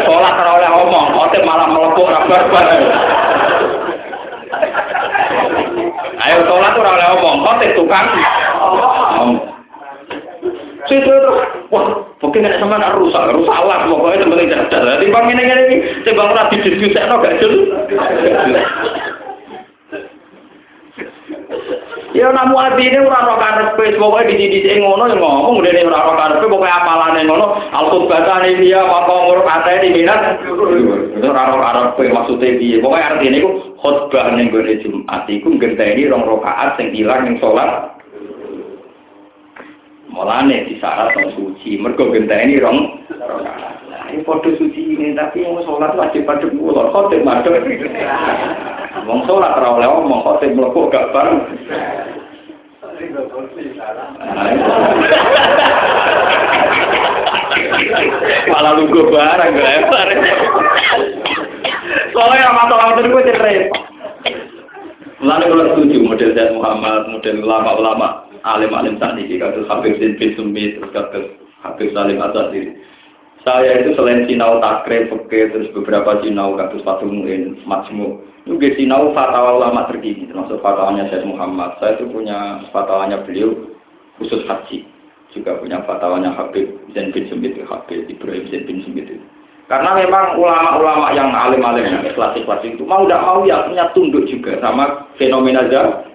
sholat oleh ngomong, khotib malah melepuk kabar Ayo sholat oleh ngomong, khotib tukang. Situ terus, wah, mungkin ada sama nak rusak, rusak lah, pokoknya yang penting cerdas. Jadi bang ini ini, timbang ora didiskusikno gak jelas. Ya namu ati ini ora ora karepe pokoke didi-didi ngono ya ngomong ngene ora ora karepe pokoke apalane ngono. Al khutbatan dia apa nguruk ate di minat? Ora ora karepe maksude piye? Pokoke artine iku khutbah ning gone Jumat iku ngenteni rong rakaat sing ilang ning salat. Mulane disyarat wong suci, mergo genteni rong Nah, ini foto suci ini, tapi yang sholat wajib pada pulau, khotib madem. Wong sholat ora oleh omong, khotib mlebu gak bareng. Malah lugu barang gak lebar. Soalnya masalah itu gue cerai. Lalu kalau setuju model Zaid Muhammad, model ulama-ulama alim-alim saat ini kados Habib bin bin Sumi terus kados Habib Salim Asad ini Saya itu selain sinau takrif, oke, terus beberapa sinau katus Fatul Mu'in, Majmu. Juga sinau fatwa ulama terkini, termasuk fatwanya Syekh Muhammad. Saya itu punya fatwanya beliau khusus haji. Juga punya fatwanya Habib Zain bin Sumit, Habib Ibrahim Zain bin Sumit. Karena memang ulama-ulama yang alim-alim yang klasik-klasik itu mau tidak mau ya punya tunduk juga sama fenomena zaman.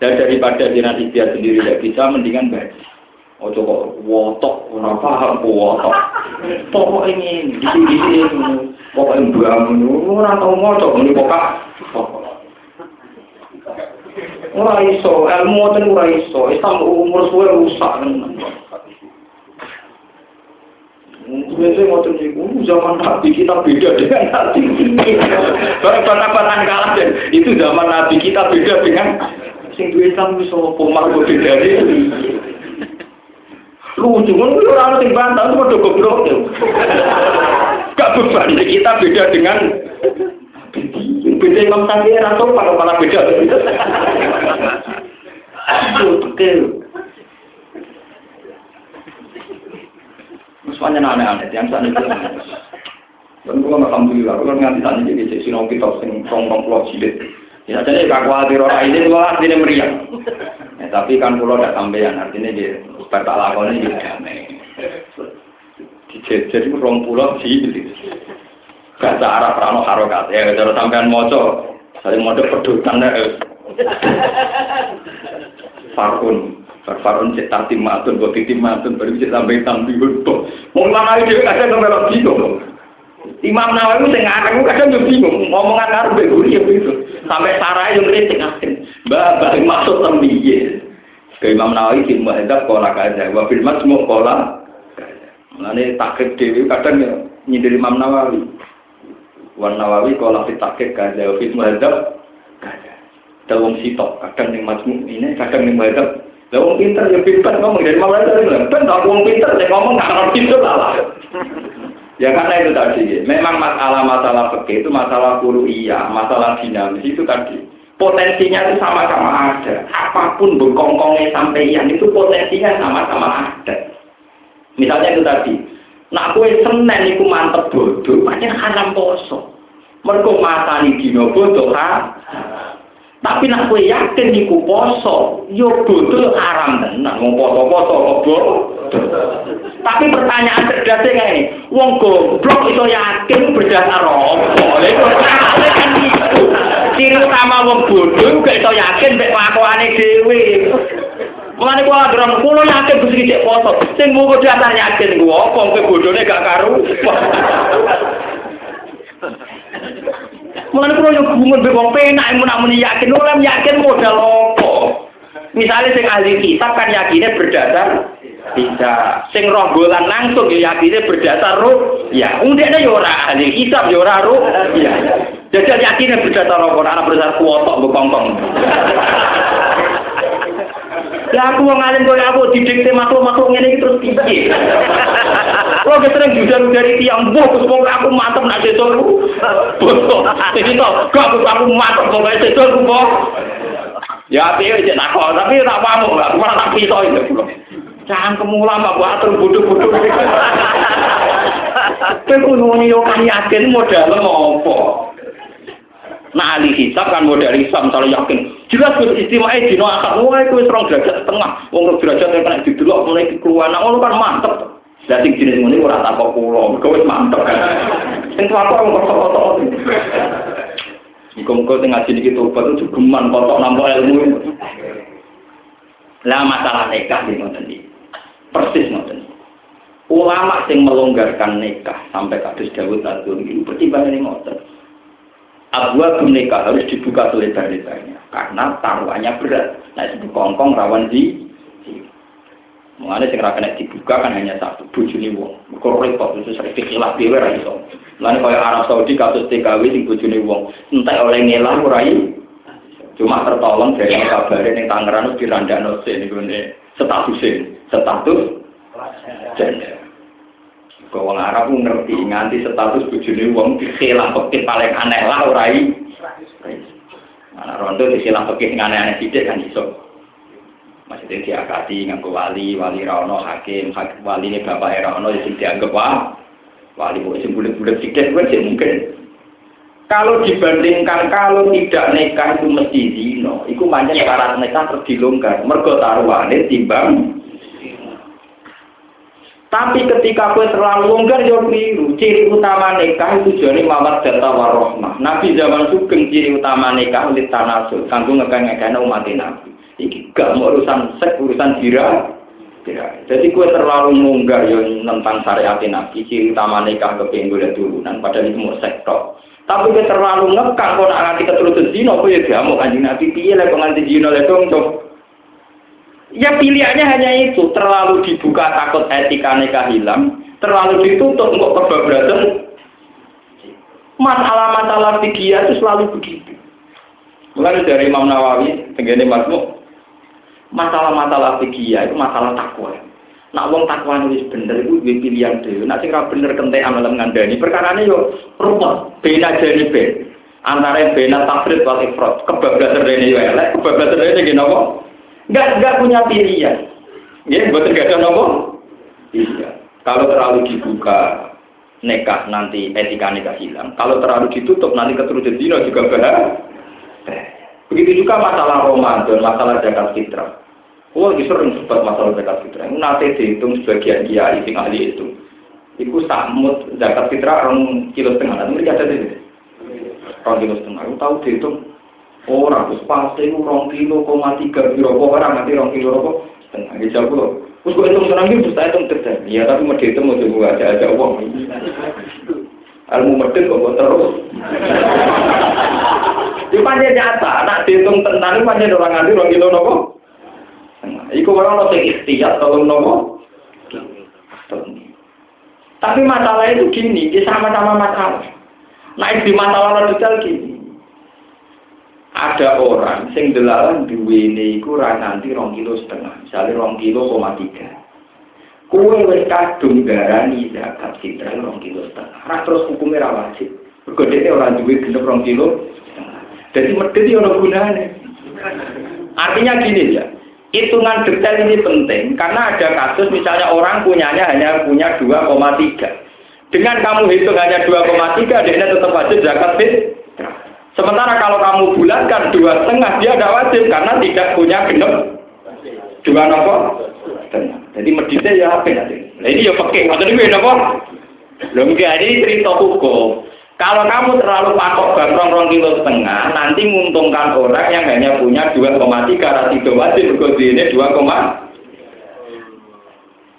Dan daripada dia sendiri tidak bisa, mendingan baca. Oh coba wotok, orang paham wotok. Pokok ini, di sini, di sini, pokok yang bangun, orang tahu ngocok, ini pokok. Ora iso, ilmu ngoten ora iso, Islam umur suwe rusak. Biasanya ngoten niku zaman Nabi kita beda dengan Nabi. Barang batan kalah dan itu zaman Nabi kita beda dengan sing duwe Islam iso pomar beda lucu kan itu orang sing bantah pada goblok ya. Gak beban. Kita beda dengan beda Imam Syafi'i atau pada malah beda. Betul. Semuanya aneh-aneh, yang sana itu Dan gue alhamdulillah, gue nganti tadi jadi sinau kita sing rong-rong pulau jilid. Ya jadi gak khawatir orang ini, gue artinya meriah. Ya, tapi kan pulau tidak sampean, artinya dia tak lakoni ya damai. Dijejer itu rong pulau sih. Bahasa Arab rano harokat. Ya kalau sampean moco, saling moco pedutan ya. Farun, farun cek tartim matun, buat titim matun, baru bisa sampai tampil. Mau lama itu kadang nggak bingung. Imam Nawawi sing ngarang kadang yo bingung, ngomongan karo mbek guru ya begitu. Sampai sarai yo ngritik asin. Mbak, mbak maksud tembiye. Ke Imam Nawawi di Muhadzab kola kaza, wa fil majmu' kola Mulane takrib dewi kadang ya nyindir Imam Nawawi. Wan Nawawi kola fit takrib kaza, wa fil Muhadzab kaza. Sitok, kadang ning majmu' ini, kadang ning Muhadzab. Lah wong pinter ya ngomong dari malah dari ben tak wong pinter sing ngomong gak ngerti itu salah. Ya karena itu tadi, memang masalah-masalah fikih itu masalah iya, masalah dinamis itu tadi potensinya itu sama-sama ada. Apa pun berkongkongnya yang itu potensinya sama-sama ada. Misalnya itu tadi, nak kue senen itu mantep bodoh, macam haram poso. Mereka matani dino bodoh ha. Tapi nak kue yakin iku poso, yo bodoh haram tenan. Mau poso-poso kok Tapi pertanyaan cerdasnya ini, wong goblok itu yakin berdasar apa? Itu. Ciri utama wong bodoh gak iso yakin mek kelakuane dhewe. Mulane kula ndron kula yakin Gusti cek foto. Sing mung dasar yakin ku apa kowe bodhone gak karu. Mulane kula yo gumun be wong penak mun muni yakin ora yakin modal apa. Misalnya sing ahli kitab kan yakinnya berdasar bisa sing rogolan langsung ya yakinnya berdasar ruh ya undeknya ya ora ahli kitab ya ora ya Jajal yakinnya berdasar apa? Anak berdasar kuotok bekongkong. Ya aku mau ngalim kau aku didikte makhluk-makhluk ini terus piye. Kalau kita sering judan dari tiang buah, terus mau aku mantep nak setor bosok. Jadi toh, gak aku aku mantep mau gak setor aku Ya tapi aja nak tapi tak pamuk, malah tak pisau itu. Jangan kemulah mak buat atur bodoh-bodoh. Kowe kudu yo kan yakin modal apa? Nah ahli hisab kan modal hisab misalnya yakin jelas gue istimewa eh dino akad wah itu serong derajat setengah wong derajat kena didelok mulai keluar nah ngono kan mantep sing jenis ini ora tak kok pulau gue mantep sing tua kok wong kok kok Muka-muka sing ngaji iki tobat itu geman kotok nampak ilmu. Lah masalah nikah di ngoten iki. Persis ngoten. Ulama sing melonggarkan nikah sampai kados Dawud Adun itu pertimbangan ngoten. Abwa nikah harus dibuka selebar-lebarnya karena taruhannya berat. Nah itu kongkong rawan di Mengenai sing kena dibuka kan hanya satu bojone wong. Kok repot itu sering dikhilaf dhewe ra iso. Kaya Arab Saudi kasus TKW sing bojone wong, entek oleh ngelah ora Cuma tertolong dari kabarin yang Tangerang itu dirandano sih ini status status janda. Kau wong Arab pun ngerti nganti status bojone wong dikhilang pekih paling aneh lah ora i. Anak rondo dikhilang pekih aneh-aneh sithik kan iso. Maksudnya diakati nganggo wali, wali rano hakim, hakim wali ini bapak rano sing dianggap wah Wali mau sing bulat-bulat tiket gue sih mungkin. Kalau dibandingkan kalau tidak nikah itu mesti zino, itu banyak syarat nikah terus dilonggar. Mergo taruhane timbang tapi ketika kue terlalu longgar ya keliru. Ciri utama nikah itu jadi mawat data warohmah. Nabi zaman sugeng ciri utama nikah ulit tanasul. Kanggo ngekang-ngekang umat Nabi. Iki gak mau urusan seks, urusan jira. Jadi kue terlalu longgar ya tentang syariat Nabi. Ciri utama nikah kepingin boleh turunan. Padahal itu mau sektor. Tapi kue terlalu ngekang kok nak nganti keturutan zino. Kue ya gak mau kanjeng Nabi. Piye lah kok nganti zino lah Ya pilihannya hanya itu, terlalu dibuka takut etika nikah hilang, terlalu ditutup untuk kebablasan. Masalah-masalah fikih itu selalu begitu. Mulai dari Imam Nawawi, tenggene Masmu, masalah-masalah fikih itu masalah takwa. Nak wong takwa wis bener itu duwe pilihan dhewe. Nak ora bener kentekan dalam ngandani perkarane yo rupa bena jane ben. Antara bena tafrid wal ifrat, kebablasan rene yo elek, kebablasan rene nggih napa? Enggak enggak punya pilihan. Ya, buat ada nopo? Iya. Kalau terlalu dibuka nekah nanti etika nikah hilang. Kalau terlalu ditutup nanti keturunan dino juga bahaya. Begitu juga masalah Ramadan, masalah zakat fitrah. Oh, ini sering sebut masalah zakat fitrah. Nanti dihitung sebagian dia sing ahli itu. Iku samut zakat fitrah orang kilo setengah. Nanti mereka ada di Orang kilo setengah. Aku tahu dihitung Orang terus pasti itu rong kilo koma tiga kilo orang nanti rong kilo rokok setengah di jauh loh. Terus gue hitung senang gitu, saya hitung terjadi. Ya tapi mau dihitung mau coba aja aja uang. Ilmu medit kok terus. Di panjang nyata, nak dihitung tentang itu panjang orang nganti rong kilo rokok. Iku orang lo sing ikhtiar kalau nopo. Tapi masalah itu gini, sama-sama masalah. Nah, di masalah detail gini ada orang sing delalan duwene iku ra nganti rong kilo setengah, misalnya rong kilo koma tiga. Kue wis kadung darani zakat fitrah rong kilo setengah. Ra terus hukumnya ra wajib. Mergo dene ora duwe genep rong kilo setengah. Jadi medhit yo ono gunane. Artinya gini ya, hitungan detail ini penting karena ada kasus misalnya orang punyanya hanya punya 2,3. Dengan kamu hitung hanya 2,3, dia tetap wajib zakat fitrah. Sementara kalau kamu bulatkan dua setengah dia tidak wajib karena tidak punya genep dua nopo Jadi meditnya ya apa nanti? Nah ini ya pakai, maksudnya gue nopo. Belum ini cerita hukum. Kalau kamu terlalu patok gantrong rong kilo setengah, nanti menguntungkan orang yang hanya punya 2,3 karena tidak wajib berkode ini 2,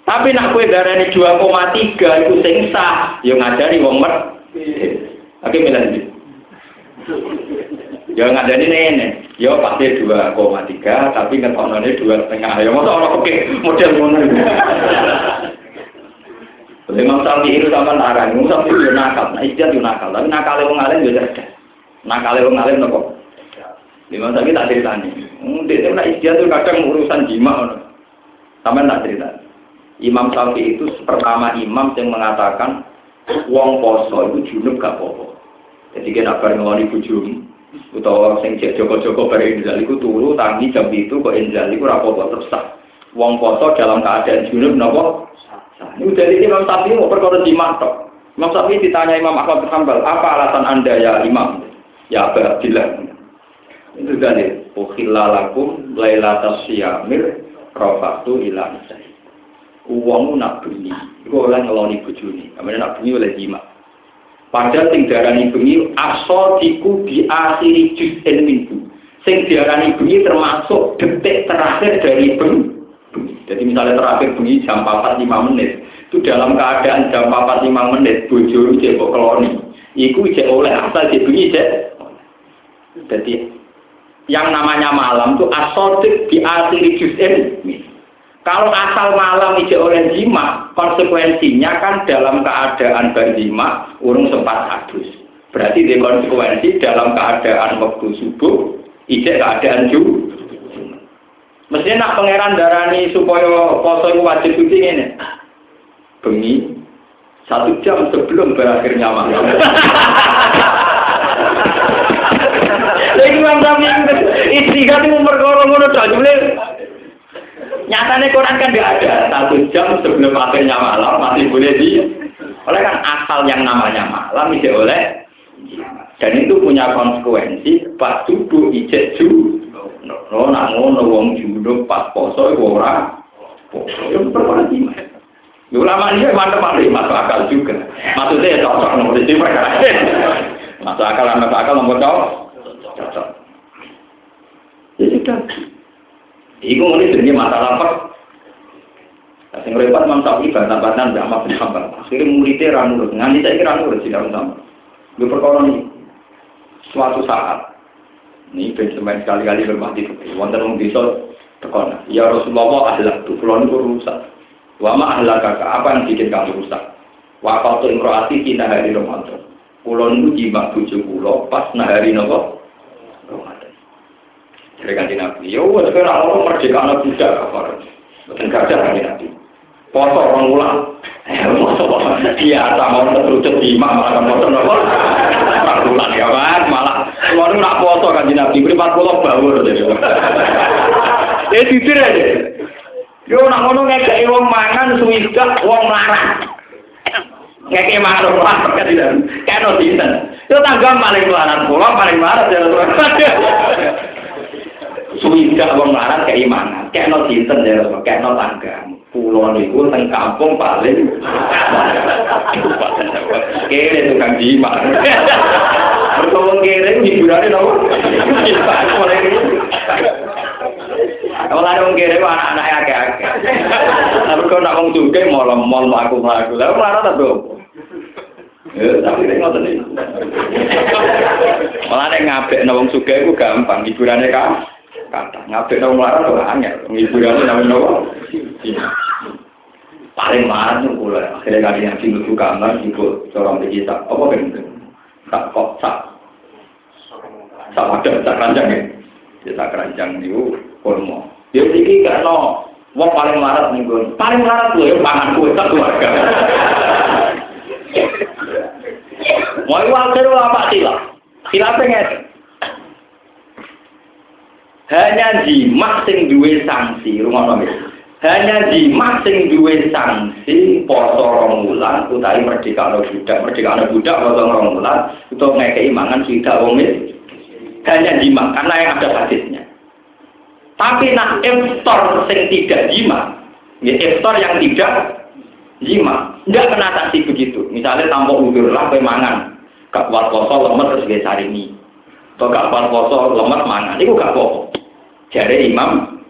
tapi nak kue darah ini 2,3 itu sing sah, yang ngajari wong mer. Oke, milan Ya nggak jadi nenek. Ya pasti dua koma tiga, tapi ngetoknone dua setengah. Ya masa orang oke model mana. Imam Syafi'i itu sama narang, Imam Syafi'i itu nakal, nah istiad itu nakal, tapi nakal yang ngalim juga. Nakal yang ngalim nopo. Imam Syafi'i tak ceritanya. Hmm, dia itu nak istiad itu kadang urusan jima. Sama tak cerita. Imam Syafi'i itu pertama imam yang mengatakan wong poso itu junub gak popo. Jadi kita bar ngeloni bujumi, utawa sing cek joko-joko bar injal iku turu tangi jam itu kok injal iku apa terus sah. Wong poso dalam keadaan junub napa? Ini dari Imam Syafi'i mau perkara di tok. Imam Syafi'i ditanya Imam Ahmad bin apa alasan Anda ya Imam? Ya Abu. Itu dari Ukhilalakum lailatas siyamir rofatu ila nisai. Uangmu nak bunyi, itu oleh ngeloni bujuni. Namanya nak bunyi oleh jima. Padahal sing diarani bengi asodiku di akhiri juz'in minggu. Sing diarani bengi termasuk detik terakhir dari bengi. Jadi misalnya terakhir bengi jam 4 5 menit. Itu dalam keadaan jam 4 5 menit bojo cek keloni. Iku cek oleh asal di bengi cek. Jadi yang namanya malam itu asodik di akhiri juz'in minggu. Kalau asal malam ije oleh jima, konsekuensinya kan dalam keadaan berjima, urung sempat hadus. Berarti di konsekuensi dalam keadaan waktu subuh, ije keadaan ju. Mestinya nak pangeran darani supaya poso itu wajib suci ini. Bengi satu jam sebelum berakhirnya malam. Lagi mantap ini kan umur korong tok Nyatanya Quran kan nggak ada. Satu jam sebelum akhirnya malam masih boleh di Oleh kan asal yang namanya malam tidak oleh dan itu punya konsekuensi pas duduk ijek ju. No nak ngono wong junub pas poso ora poso. Yo perkara jimat ulama ini mantep mantep masuk akal juga. Maksudnya ya cocok nomor itu masuk akal masuk akal nomor cocok. Ya sudah Iku mulai jadi masalah apa? Sing repot Syafi'i bantah-bantahan Mbak Ahmad bin Hanbal. Akhirnya muridnya ra nurut. Nganti saya kira nurut sih sama. Gue perkara ini. Suatu saat ini benjamin sekali-kali bermati. Wonten wong desa tekon. Ya Rasulullah ahlak tu kula niku rusak. Wa ma ahlak kakak apa yang bikin kamu rusak? Wa qatu imraati kita hari Ramadan. Kula niku jima bojo kula pas nahari napa? Ramadan. Jadi kan Nabi, yo wes kena orang merdeka anak budak kafar. Betul gajah kan Nabi. Foto orang ulang. Foto iya sama orang terlucut di imam malah foto nopo. Bulan ya kan malah keluar nak foto kan Nabi. Beri empat puluh bawur. Eh titir aja. Yo nak ngono ngekei wong mangan suwidak wong larang. Ngekei mangan wong larang kan tidak. Kena dinten. Itu tangga paling larang pulau paling marah ya. Suwidak wong larat keimanan kayak no dinten ya kayak no tangga. Pulau niku teng kampung paling. Kere tukang jima bertolong kere hiburannya nopo kalau ada orang kere anak-anak ya agak tapi kalau nak ngomong juga mau mau aku melaku lalu marah tak. Malah nek ngabek nawang suga itu gampang, hiburannya kan kata ngabek nang larang kok angel. Hiburan nang nopo paling marah tuh kula akhirnya kali yang sing lucu kamar ibu seorang kita apa kan tak kok sak? Sak ada sak keranjang ya? Ya sak keranjang itu kurma ya iki karena wong paling marah nih gue paling marah tuh ya pangan kue tak keluarga. Mau wakil apa sih lah sila pengen hanya jimat sing duwe sanksi rumah nabi hanya jimat sing duwe sanksi poso rong wulan utawi merdeka no budak. Merdeka no budak poso rong wulan untuk ngekei mangan tidak wong hanya jimat karena yang ada hadisnya. Tapi nak iftar sing tidak jimat ya iftar yang tidak jimat tidak kena sanksi begitu. Misalnya tanpa udur lah mangan. Gak poso lemes terus gak mie atau gak kuat poso lemes mangan. Itu gak Jari Imam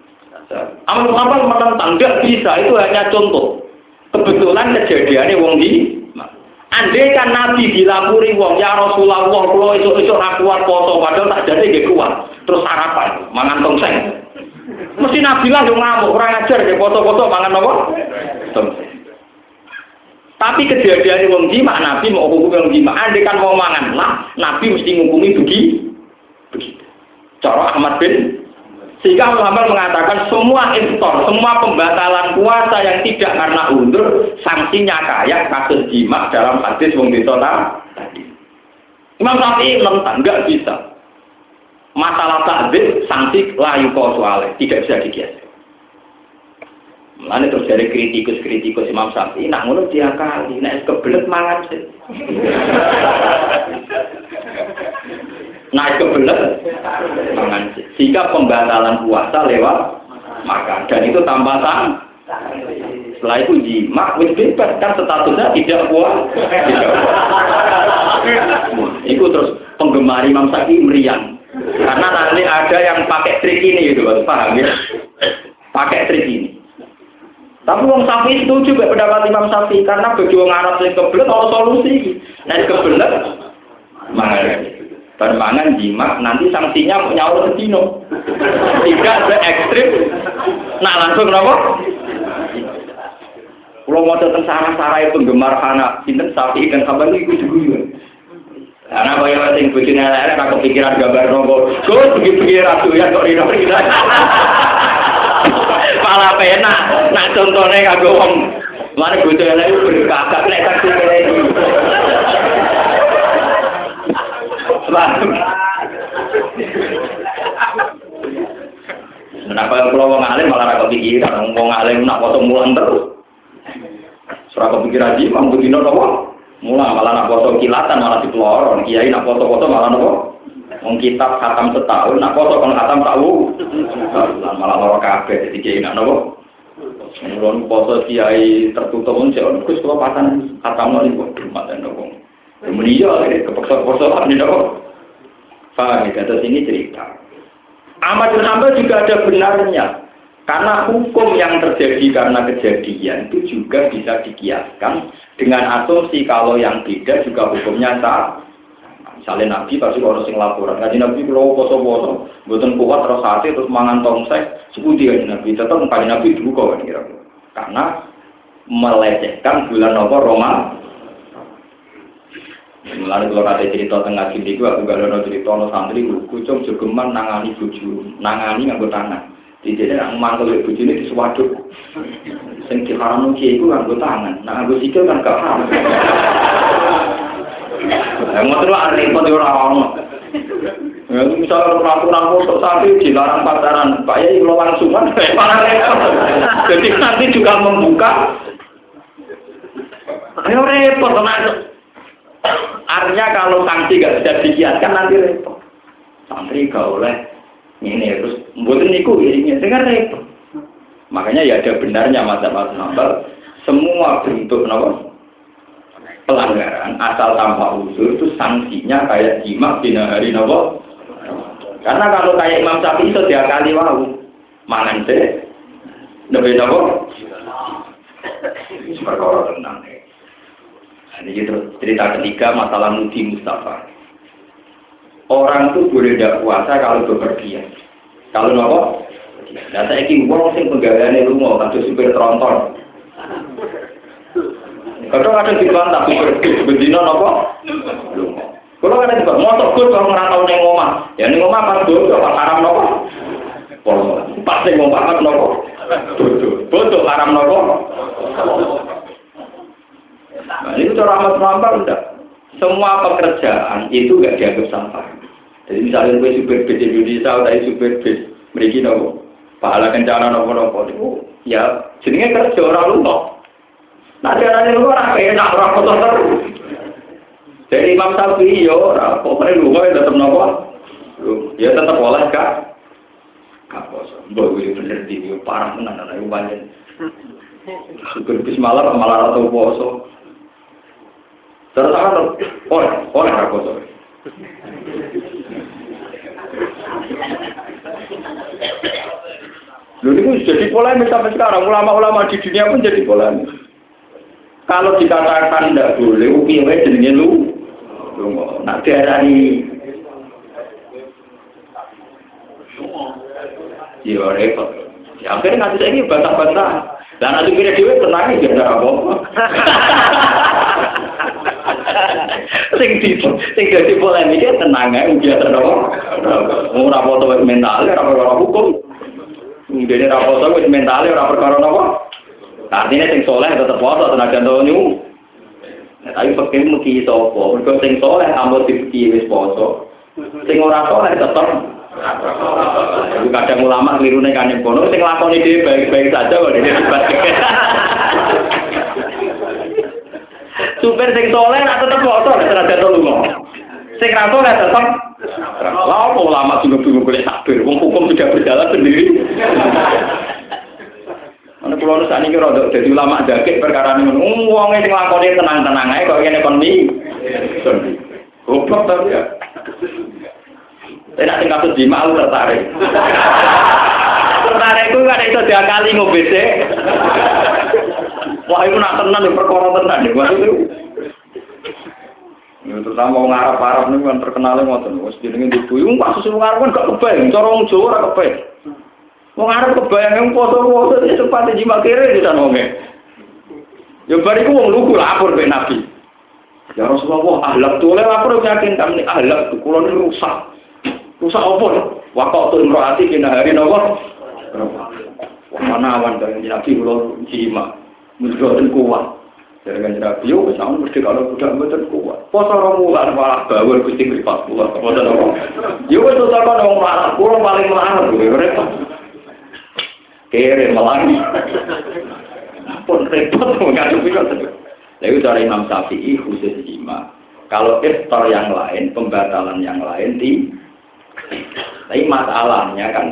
Amal Muhammad menentang, tidak bisa, itu hanya contoh. Kebetulan kejadiannya wong di Andai kan Nabi dilapuri wong, ya Rasulullah, kalau itu-itu kuat foto, padahal tak jadi gak kuat. Terus harapan, mangan tongseng. Mesti Nabi lah yang ngamuk, kurang ajar, dia foto-foto mangan apa? Tapi kejadiannya wong jima, Nabi mau hukum wong jima. Andai kan mau mangan lah, Nabi mesti ngukumi begitu. Begitu. Cara Ahmad bin sehingga Muhammad mengatakan semua instor, semua pembatalan puasa yang tidak karena undur, sanksinya kayak kasus jimat dalam hadis wong tadi. Imam Syafi'i menentang, nggak bisa. Masalah takdir, sanksi layu soalnya, tidak bisa dikias. Mulane terus dari kritikus-kritikus Imam Syafi'i, nak ngono dia kali, nak kebelet mangan sih. Naik ke belas mangan sehingga pembatalan puasa lewat makan. Dan itu tambah sang setelah itu jima wis bebas kan statusnya tidak puas. Itu terus penggemar Imam Syafi'i meriang. Karena nanti ada yang pakai trik ini gitu paham ya? Pakai trik ini. Tapi Wong Safi itu juga pendapat Imam Safi karena bagi orang Arab yang kebelet solusi. Nah kebelet mangan. Bermangan jimat, nanti sanksinya nyawa sedino. Tidak se ekstrim. Nah langsung kenapa? Kalau mau tentang sarah-sarah penggemar anak, sinten sapi dan kabar itu juga. Karena kaya sing bojone elek aku pikiran gambar nopo. Gus begitu ratu ya kok rino kita. Malah penak. Nak contohnya kagak wong Mana bocah elek berkakak lek tak Kenapa kalau wong alim malah ra kepikiran, wong alim nak foto mulang terus. Ora kepikiran di mang bedino napa? Mulang malah nak foto kilatan malah dipelorong. Kiai nak foto-foto malah napa? Wong kitab khatam setahun, nak foto kon khatam tahu. Malah loro kabeh dadi kiai nak napa? Mulon foto kiai tertutup mun jek Gus kula pasan khatam niku mboten napa. Kemudian kepeksa-kepeksa ini napa? Paham ya, terus ini cerita. Ahmad bin juga ada benarnya. Karena hukum yang terjadi karena kejadian itu juga bisa dikiaskan dengan asumsi kalau yang beda juga hukumnya sama. Misalnya Nabi pasti orang sing laporan, ngaji Nabi kalau poso-poso, buatan kuat terus hati terus mangan tongsek, seputi kan Nabi tetap kaji Nabi dulu kok kira Karena melecehkan bulan apa Roma. Mulai kalau kata cerita tengah sini, aku gak ada cerita no santri, kucung jogeman nangani buju, nangani nganggo tangan. Jadi nak mantel ibu ini sewaduk. Sing diharam kiai itu nganggo tangan, nah nganggo sikil kan gak haram. Yang mau terus ada repot di orang Ya, misalnya peraturan foto sapi dilarang pacaran, Pak Yai kalau langsungan, malah repot. Jadi nanti juga membuka. Ayo repot, Artinya kalau sanksi gak bisa dikiaskan nanti repot. Santri gak oleh ini terus buat niku ini dengan repot. Makanya ya ada benarnya masa-masa nambal semua bentuk nopo pelanggaran asal tanpa usul itu sanksinya kayak jimat di hari nopo karena kalau kayak Imam Syafi'i itu dia kali wow mangan deh lebih nopo perkara tenang nah, ini gitu cerita ketiga masalah Mudi Mustafa orang tuh boleh tidak puasa kalau bepergian kalau nopo Nah saya ingin uang sing penggaweane lunga kado supir tronton. Kadang ada di bantah supir bendina napa? Lunga. Kalau ada juga motor gue kalau ngerantau neng omah, ya neng omah pas dulu apa haram nopo? Poso. Pas neng nopo? Betul, betul haram nopo? Nah ini cara amat melampar enggak? Semua pekerjaan itu gak dianggap sampah. Jadi misalnya gue supir bis Indonesia, atau supir bis, mereka nopo? pahala kencana nopo-nopo itu ya jenenge kerja orang lupa. Nah caranya lu orang enak orang kotor terus. Jadi Imam Syafi'i yo ora pokoknya lupa ya tetap nopo. Ya tetap boleh kak. Apa mbok iki bener di parah tenan ana iku banyak. Syukur bis malam malah atau poso. Terus apa oleh oleh ra poso. Lalu ini jadi polemik sampai sekarang. Ulama-ulama di dunia pun jadi polemik. Kalau dikatakan tidak boleh, ukiwe jenenge lu. Nak diarani Ya repot. Ya akhirnya nanti saya ini bantah-bantah. Dan nanti kira dewe tenang ya tidak apa-apa. Sing di sing dadi polemik tenang ae biasa apa. Ora foto mental, ora hukum. Ini raposo wis mentale ora perkara napa. Artinya sing soleh tetep poso tenaga nyu. Nah, tapi fakir mugi sapa? Mergo sing soleh ambo dipeki wis poso. Sing ora soleh tetep kadang ulama kelirune kan kono sing lakoni dhewe baik-baik saja kok dhewe debat. Super sing soleh ora tetep poso tenaga lunga. Sing ra soleh tetep Lalu ulama bingung-bingung boleh takbir, wong hukum sudah berjalan sendiri. Pulau nusa ini kira jadi ulama jakit perkara ini, uangnya sing lakoni tenang-tenang aja, kok ini ekonomi. Goblok tapi ya. Nak tinggal tuh jima, lu tertarik. Tertarik itu kan itu dia kali ngobese. Wah itu nak tenang, perkara tenang. Maksudnya Ya, terutama wong Arab-Arab niku kan terkenal ngoten. Wis jenenge ibu iku kasus wong Arab kan gak kebayang, cara wong Jawa ora kebayang. Wong Arab kebayang wong foto-foto ya sempat jima kere di sana wonge. Ya bariku wong lugu lapor ke Nabi. Ya Rasulullah, ahlak tuh oleh lapor yakin kami ahlak tuh kulon rusak. Rusak apa? Waktu tuh imroati kena hari nawa. Wah mana awan dari Nabi kulon jima. Mujur kuat. Dari kan Nabi, yo sama mesti kalau budak betul kuat. Poso orang mulan malah bawel kucing ripat kuat. Poso orang. Yo itu sama orang marah, kurang paling marah, gue repot. Kere melangi. pun repot ngadepi kok. Lalu dari Imam Syafi'i khusus jima. Kalau iftar yang lain, pembatalan yang lain di tapi masalahnya kan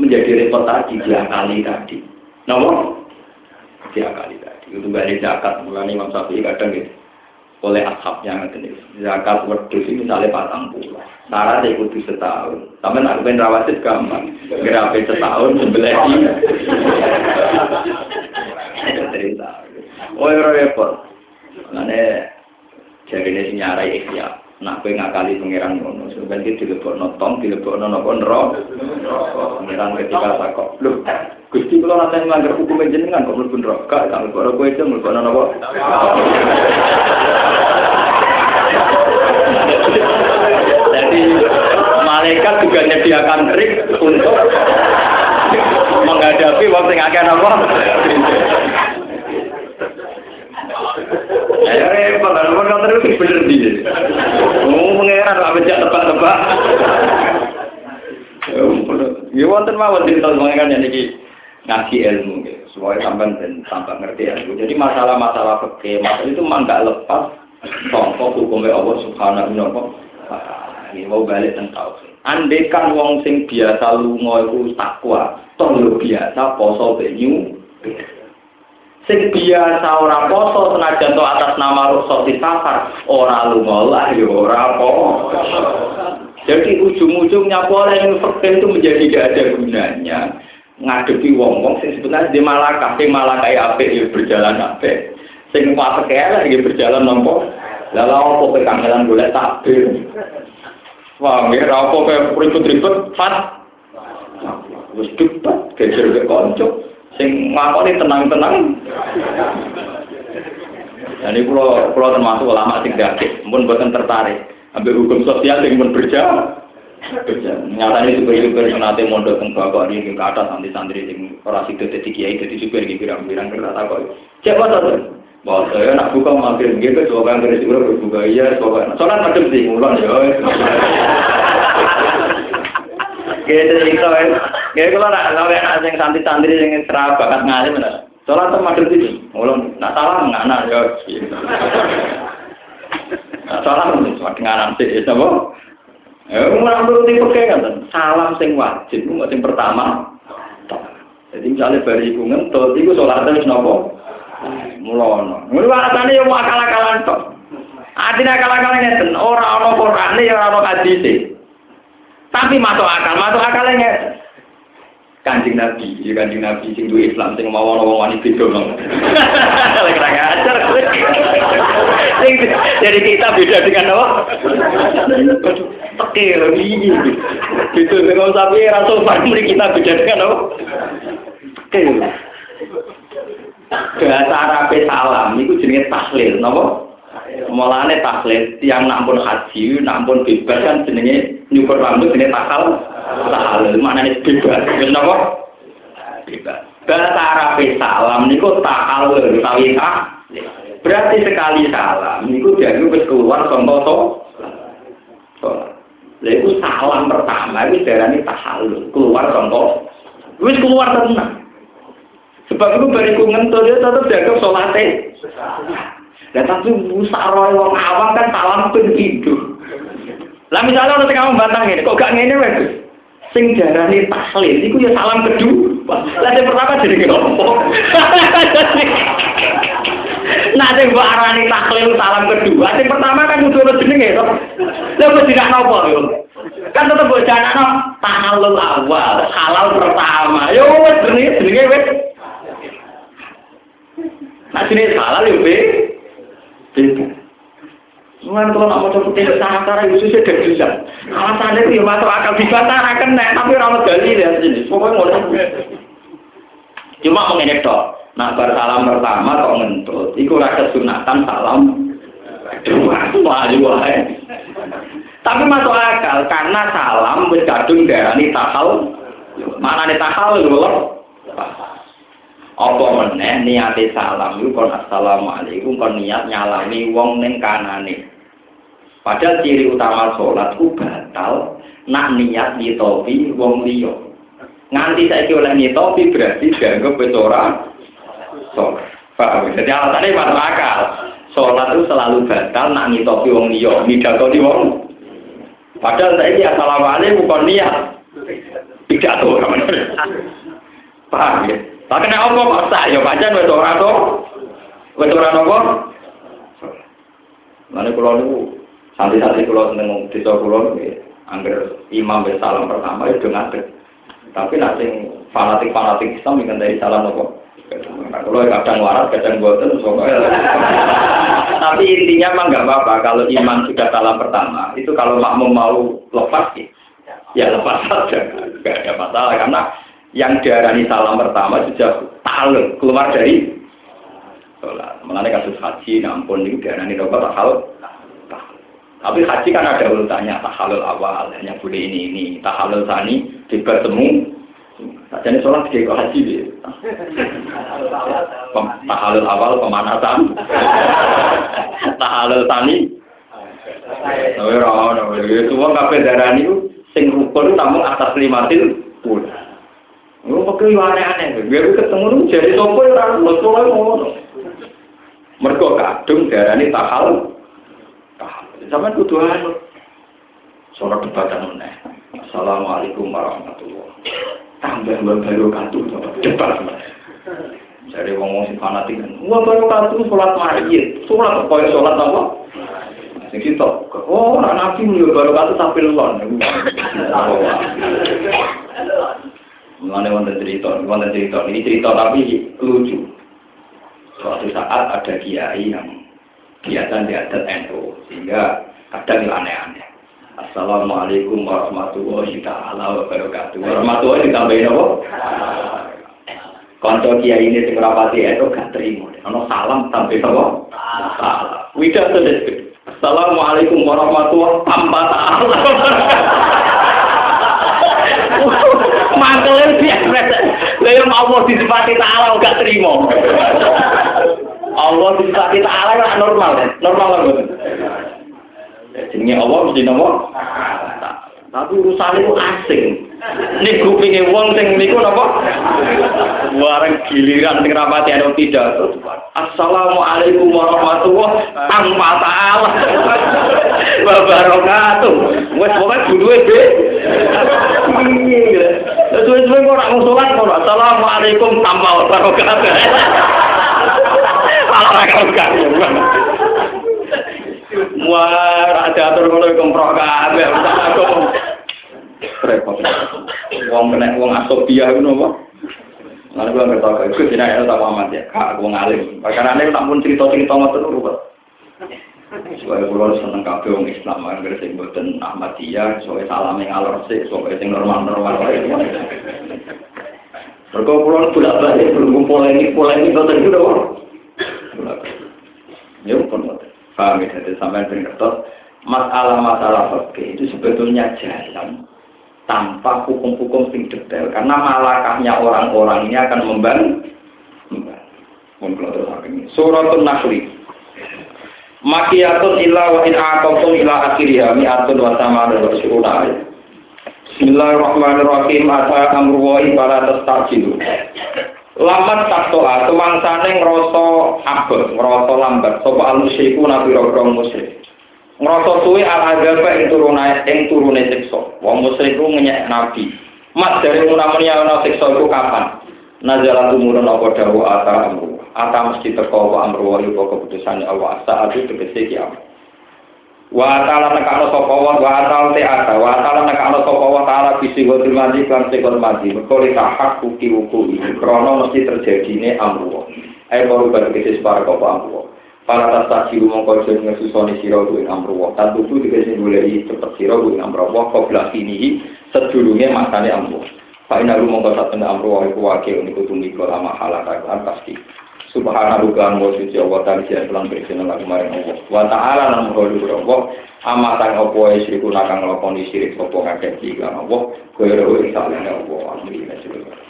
menjadi repot tadi dua kali tadi. Nomor dua kali tadi. Itu balik zakat mulai Imam Syafi'i kadang gitu. Oleh ashabnya ngerti zakat wedhus misalnya patang puluh. Syarat ikuti setahun. Tapi nak pengen rawatit gampang. Gerape setahun sebelah ini. Cerita. Oh, repot. Mana jadi ini nyarai ikhya. Nak kowe ngakali pangeran ngono, sebenarnya dilebokno tong, dilebokno napa neraka. Pangeran ketika takok, "Lho, Gusti kula nanti melanggar hukum jenengan kok mlebu neraka, tak mlebu kowe itu mlebu napa?" Jadi malaikat juga menyediakan trik untuk menghadapi waktu yang akan apa? Ya repot, kalau kan terus bener dia. Mau mengeran lah bejak tebak-tebak. Ya wonten mawon cerita yang ini ngaji ilmu gitu. Supaya sampai dan sampai ngerti ilmu. Jadi masalah-masalah fikih, masalah itu memang nggak lepas contoh hukumnya Allah Subhanahu wa taala. Ini mau balik tentang Andai kan wong sing biasa lunga iku takwa, toh biasa poso benyu. Sing biasa ora poso senajan to atas nama rukhsah safar, ora lunga lah ya ora apa. Jadi ujung-ujungnya boleh yang fakir itu menjadi tidak ada gunanya ngadepi wong-wong sing sebenarnya di malakah, sing malakai apik ya berjalan apik. Sing kuat kaya ya berjalan nompo. Lalu apa kekangelan boleh takbir. Wah, nggih ra apa kaya ribut-ribut fat. Wis debat geger ke konco. Sing ngakoni tenang-tenang. Dan ini pulau pulau termasuk ulama sing dakik, pun bukan tertarik. Ambil hukum sosial yang pun berjalan. Nyatanya juga juga nanti mondok teng bapak ini ke atas santri-santri sing ora sido dadi kiai dadi supir iki pirang-pirang kertas takok. Siapa tuh? Bahwa saya nak buka makin gitu, coba yang dari sini buka iya, coba. Soalnya macam sih, mulan ya. Gitu itu, gitu kalau nak kalau yang yang santri-santri yang serap bakat ngalim mana? Soalnya tuh macam sih, mulan. Nak salah nggak nak ya. Salah cuma dengan nanti, coba. Ya, mulai nuruti pakai kan, salam sing wajib, sing pertama. Jadi misalnya bari iku ngentut, iku sholat terus nopo. Mulono. Mulu alasannya yang akal-akalan kok. Artinya akal-akalan ngeten, ora ana Qur'ane ya ora ana hadise. Tapi masuk akal, masuk akal ngeten. Kanjeng Nabi, ya Kanjeng Nabi sing duwe Islam sing mau ana wong wani beda ngajar. Jadi kita beda dengan apa? Tekir iki. Gitu dengan sapi ra sopan kita beda dengan apa? Tekir. bahasa Arab salam itu jenis tahlil, nopo? Mulane tahlil yang nampun haji, nampun bebas kan jenenge nyukur rambut jenis takal, tahlil maknanya bebas, nopo? Bebas. Bahasa Arab salam niku takal utawi Berarti sekali salam niku jadi wis keluar contoh to. Lalu salam pertama itu darani tahallul, keluar contoh. Wis keluar tenang. Sebab itu bariku ngentut dia tetap jaga sholatnya. Dan tapi musaroy wong awam kan salam pun hidup. Lah misalnya orang kamu bantah ini, kok gak ngene wes? Sing jarani tahlil, itu ya salam kedua. Lah yang pertama jadi ngopo? Nah, sing mbok arani tahlil salam kedua, sing pertama kan kudu ono jenenge to. Lha kok tidak nopo yo? Kan tetep mbok janakno tahallul awal, halal pertama. Yo wis jenenge jenenge Nah sini salah ya be. Beda. Mungkin kalau nak mau coba tidak sana cara itu sudah bisa. Alasannya itu ya masuk akal dibantah kena, tapi orang gali dari sini. Pokoknya mau Cuma mengenai dok. Nah bersalam pertama kok ngentut. Iku rasa sunatan salam. Wah, wah. Tapi masuk akal karena salam berkadung dari tahal. Mana nih tahal loh? Apa meneh niate salam iku kon assalamualaikum kon niat nyalami wong ning kanane padahal ciri utama salat ku batal nak niat nyitopi wong liya nganti saiki oleh nyitopi berarti dianggap wis ora salat Paham? Jadi alasannya masuk akal. Sholat itu selalu batal nak ngitopi wong liya, midakoni wong. Padahal saya ini assalamualaikum bukan niat. Tidak tahu Paham ya? Lah kena apa kok sah ya pancen wis ora to. Wis ora napa? Mane kula niku santai-santai kula seneng desa kula nggih. Angger imam wis salam pertama itu ngadeg. Tapi nak sing fanatik-fanatik Islam ingin dari salam nopo. Nah, kalau kadang waras, kadang boten, Tapi intinya mah nggak apa-apa. Kalau iman sudah salam pertama, itu kalau makmum mau lepas, ya lepas saja. Nggak ada masalah. Karena yang diarani salam pertama sudah tahu keluar dari sholat. Mengenai kasus haji, nampun ini diarani tak hal. Tapi haji kan ada urutannya, tahalul awal, hanya boleh ini ini, tahalul tani, bertemu, jadi sholat dia kok haji dia. Tahalul awal pemanasan. Tahalul tani. Oh ya, oh ya, semua kafe darah ini sing rukun namun atas lima til Lu pakai aneh-aneh, biar ketemu lu jadi sopo ya orang lu soalnya ngono. Mergo kadung darah ini tahal. Sama kudu anu. Sholat debatan meneh. Assalamualaikum warahmatullahi tambah baru katu cepat dari wong wong si fanatik kan katu sholat mayit sholat apa ya sholat apa? Sing kita oh anak nabi baru katu tapi lon Mengenai wonten cerita, wonten cerita, ini cerita tapi lucu. Suatu saat ada kiai yang biasa diadat NU, sehingga kadang aneh-aneh. Assalamualaikum warahmatullahi taala wabarakatuh. Warahmatullahi ditambahin apa? Konco kiai ini sing rapati itu gak terima. Ono salam sampai apa? Salam. Wida tuh Assalamualaikum warahmatullahi tanpa taala. Mantelnya biasa. Lalu Allah disifati ta'ala gak terima. Allah disifati ta'ala normal. Normal lah. Jenenge Allah mesti nopo? Tapi urusan itu asing. Nih kupingnya wong sing niku napa? Warang giliran sing rapati ada tidak. Assalamualaikum warahmatullahi. Wabarakatuh. Wes pokoke duluwe be. Terus-terus kok ora musolat kok Assalamualaikum tanpa wabarakatuh. Ala ra Wah, ada atur ngono komprok kabeh. Aku repot. Wong kena wong asobia ngono apa? Lalu gue nggak tahu, itu tidak ada tak amat ya. Kak, gue ngalim. Karena ini tak pun cerita-cerita ngotot dulu. Soalnya gue seneng kafe orang Islam, gue sing buatan Ahmadiyah, soalnya salam yang alor sih, soalnya sing normal-normal. Mereka pulang bolak balik, belum polemik, polemik, itu tadi udah. Ya, pun Paham ya, jadi sampai ngertos masalah-masalah fakih itu sebetulnya jalan tanpa hukum-hukum sing detail karena malakahnya orang-orang ini akan membantu Suratul Nahli Makiyatun illa wa in aqamtum ila akhiriha mi'atun wa samana wa syuruna Bismillahirrahmanirrahim ata amru wa ibara tastajilu Lamat taktoa, semangsane ngerasa abot, ngerasa lambat, sopa al-musyiku nabi robrong musyrik. Ngerasa suwe al-agaba yang turunai, yang turune sikso. Wong musyriku ngenyek nabi. Mat dari munamuni yang sikso itu kapan? Nazalat umurun apa dawu ata amru. Ata mesti teko apa amru wa yuko keputusannya Allah. Saat itu tegesi kiamat. Wa ta'ala nekakno sapa wa wa ta'ala ta'ala wa ta'ala nekakno sapa wa ta'ala bisi wa mati kan sekon mergo hak kuki wuku iki krana mesti terjadine amru ae baru bar kese para kapa amru para tas tak siru mongko jen ngesusoni sira kuwi amru tan tutu dikese goleki cepet sira kuwi amru wa qabla ini sedurunge masane amru Pak ina lu mongko saten amru wa iku wake uniku tumiko lama halaka pasti Subhanahu kan wa suci Allah ta'ala sia lan berkenan lagu maring Allah. Wa ta'ala lan mrodu Allah ama tang apa wae siriku nakang nglakoni sirik sapa kakek iki kan Allah. Ora iso Allah. Amin.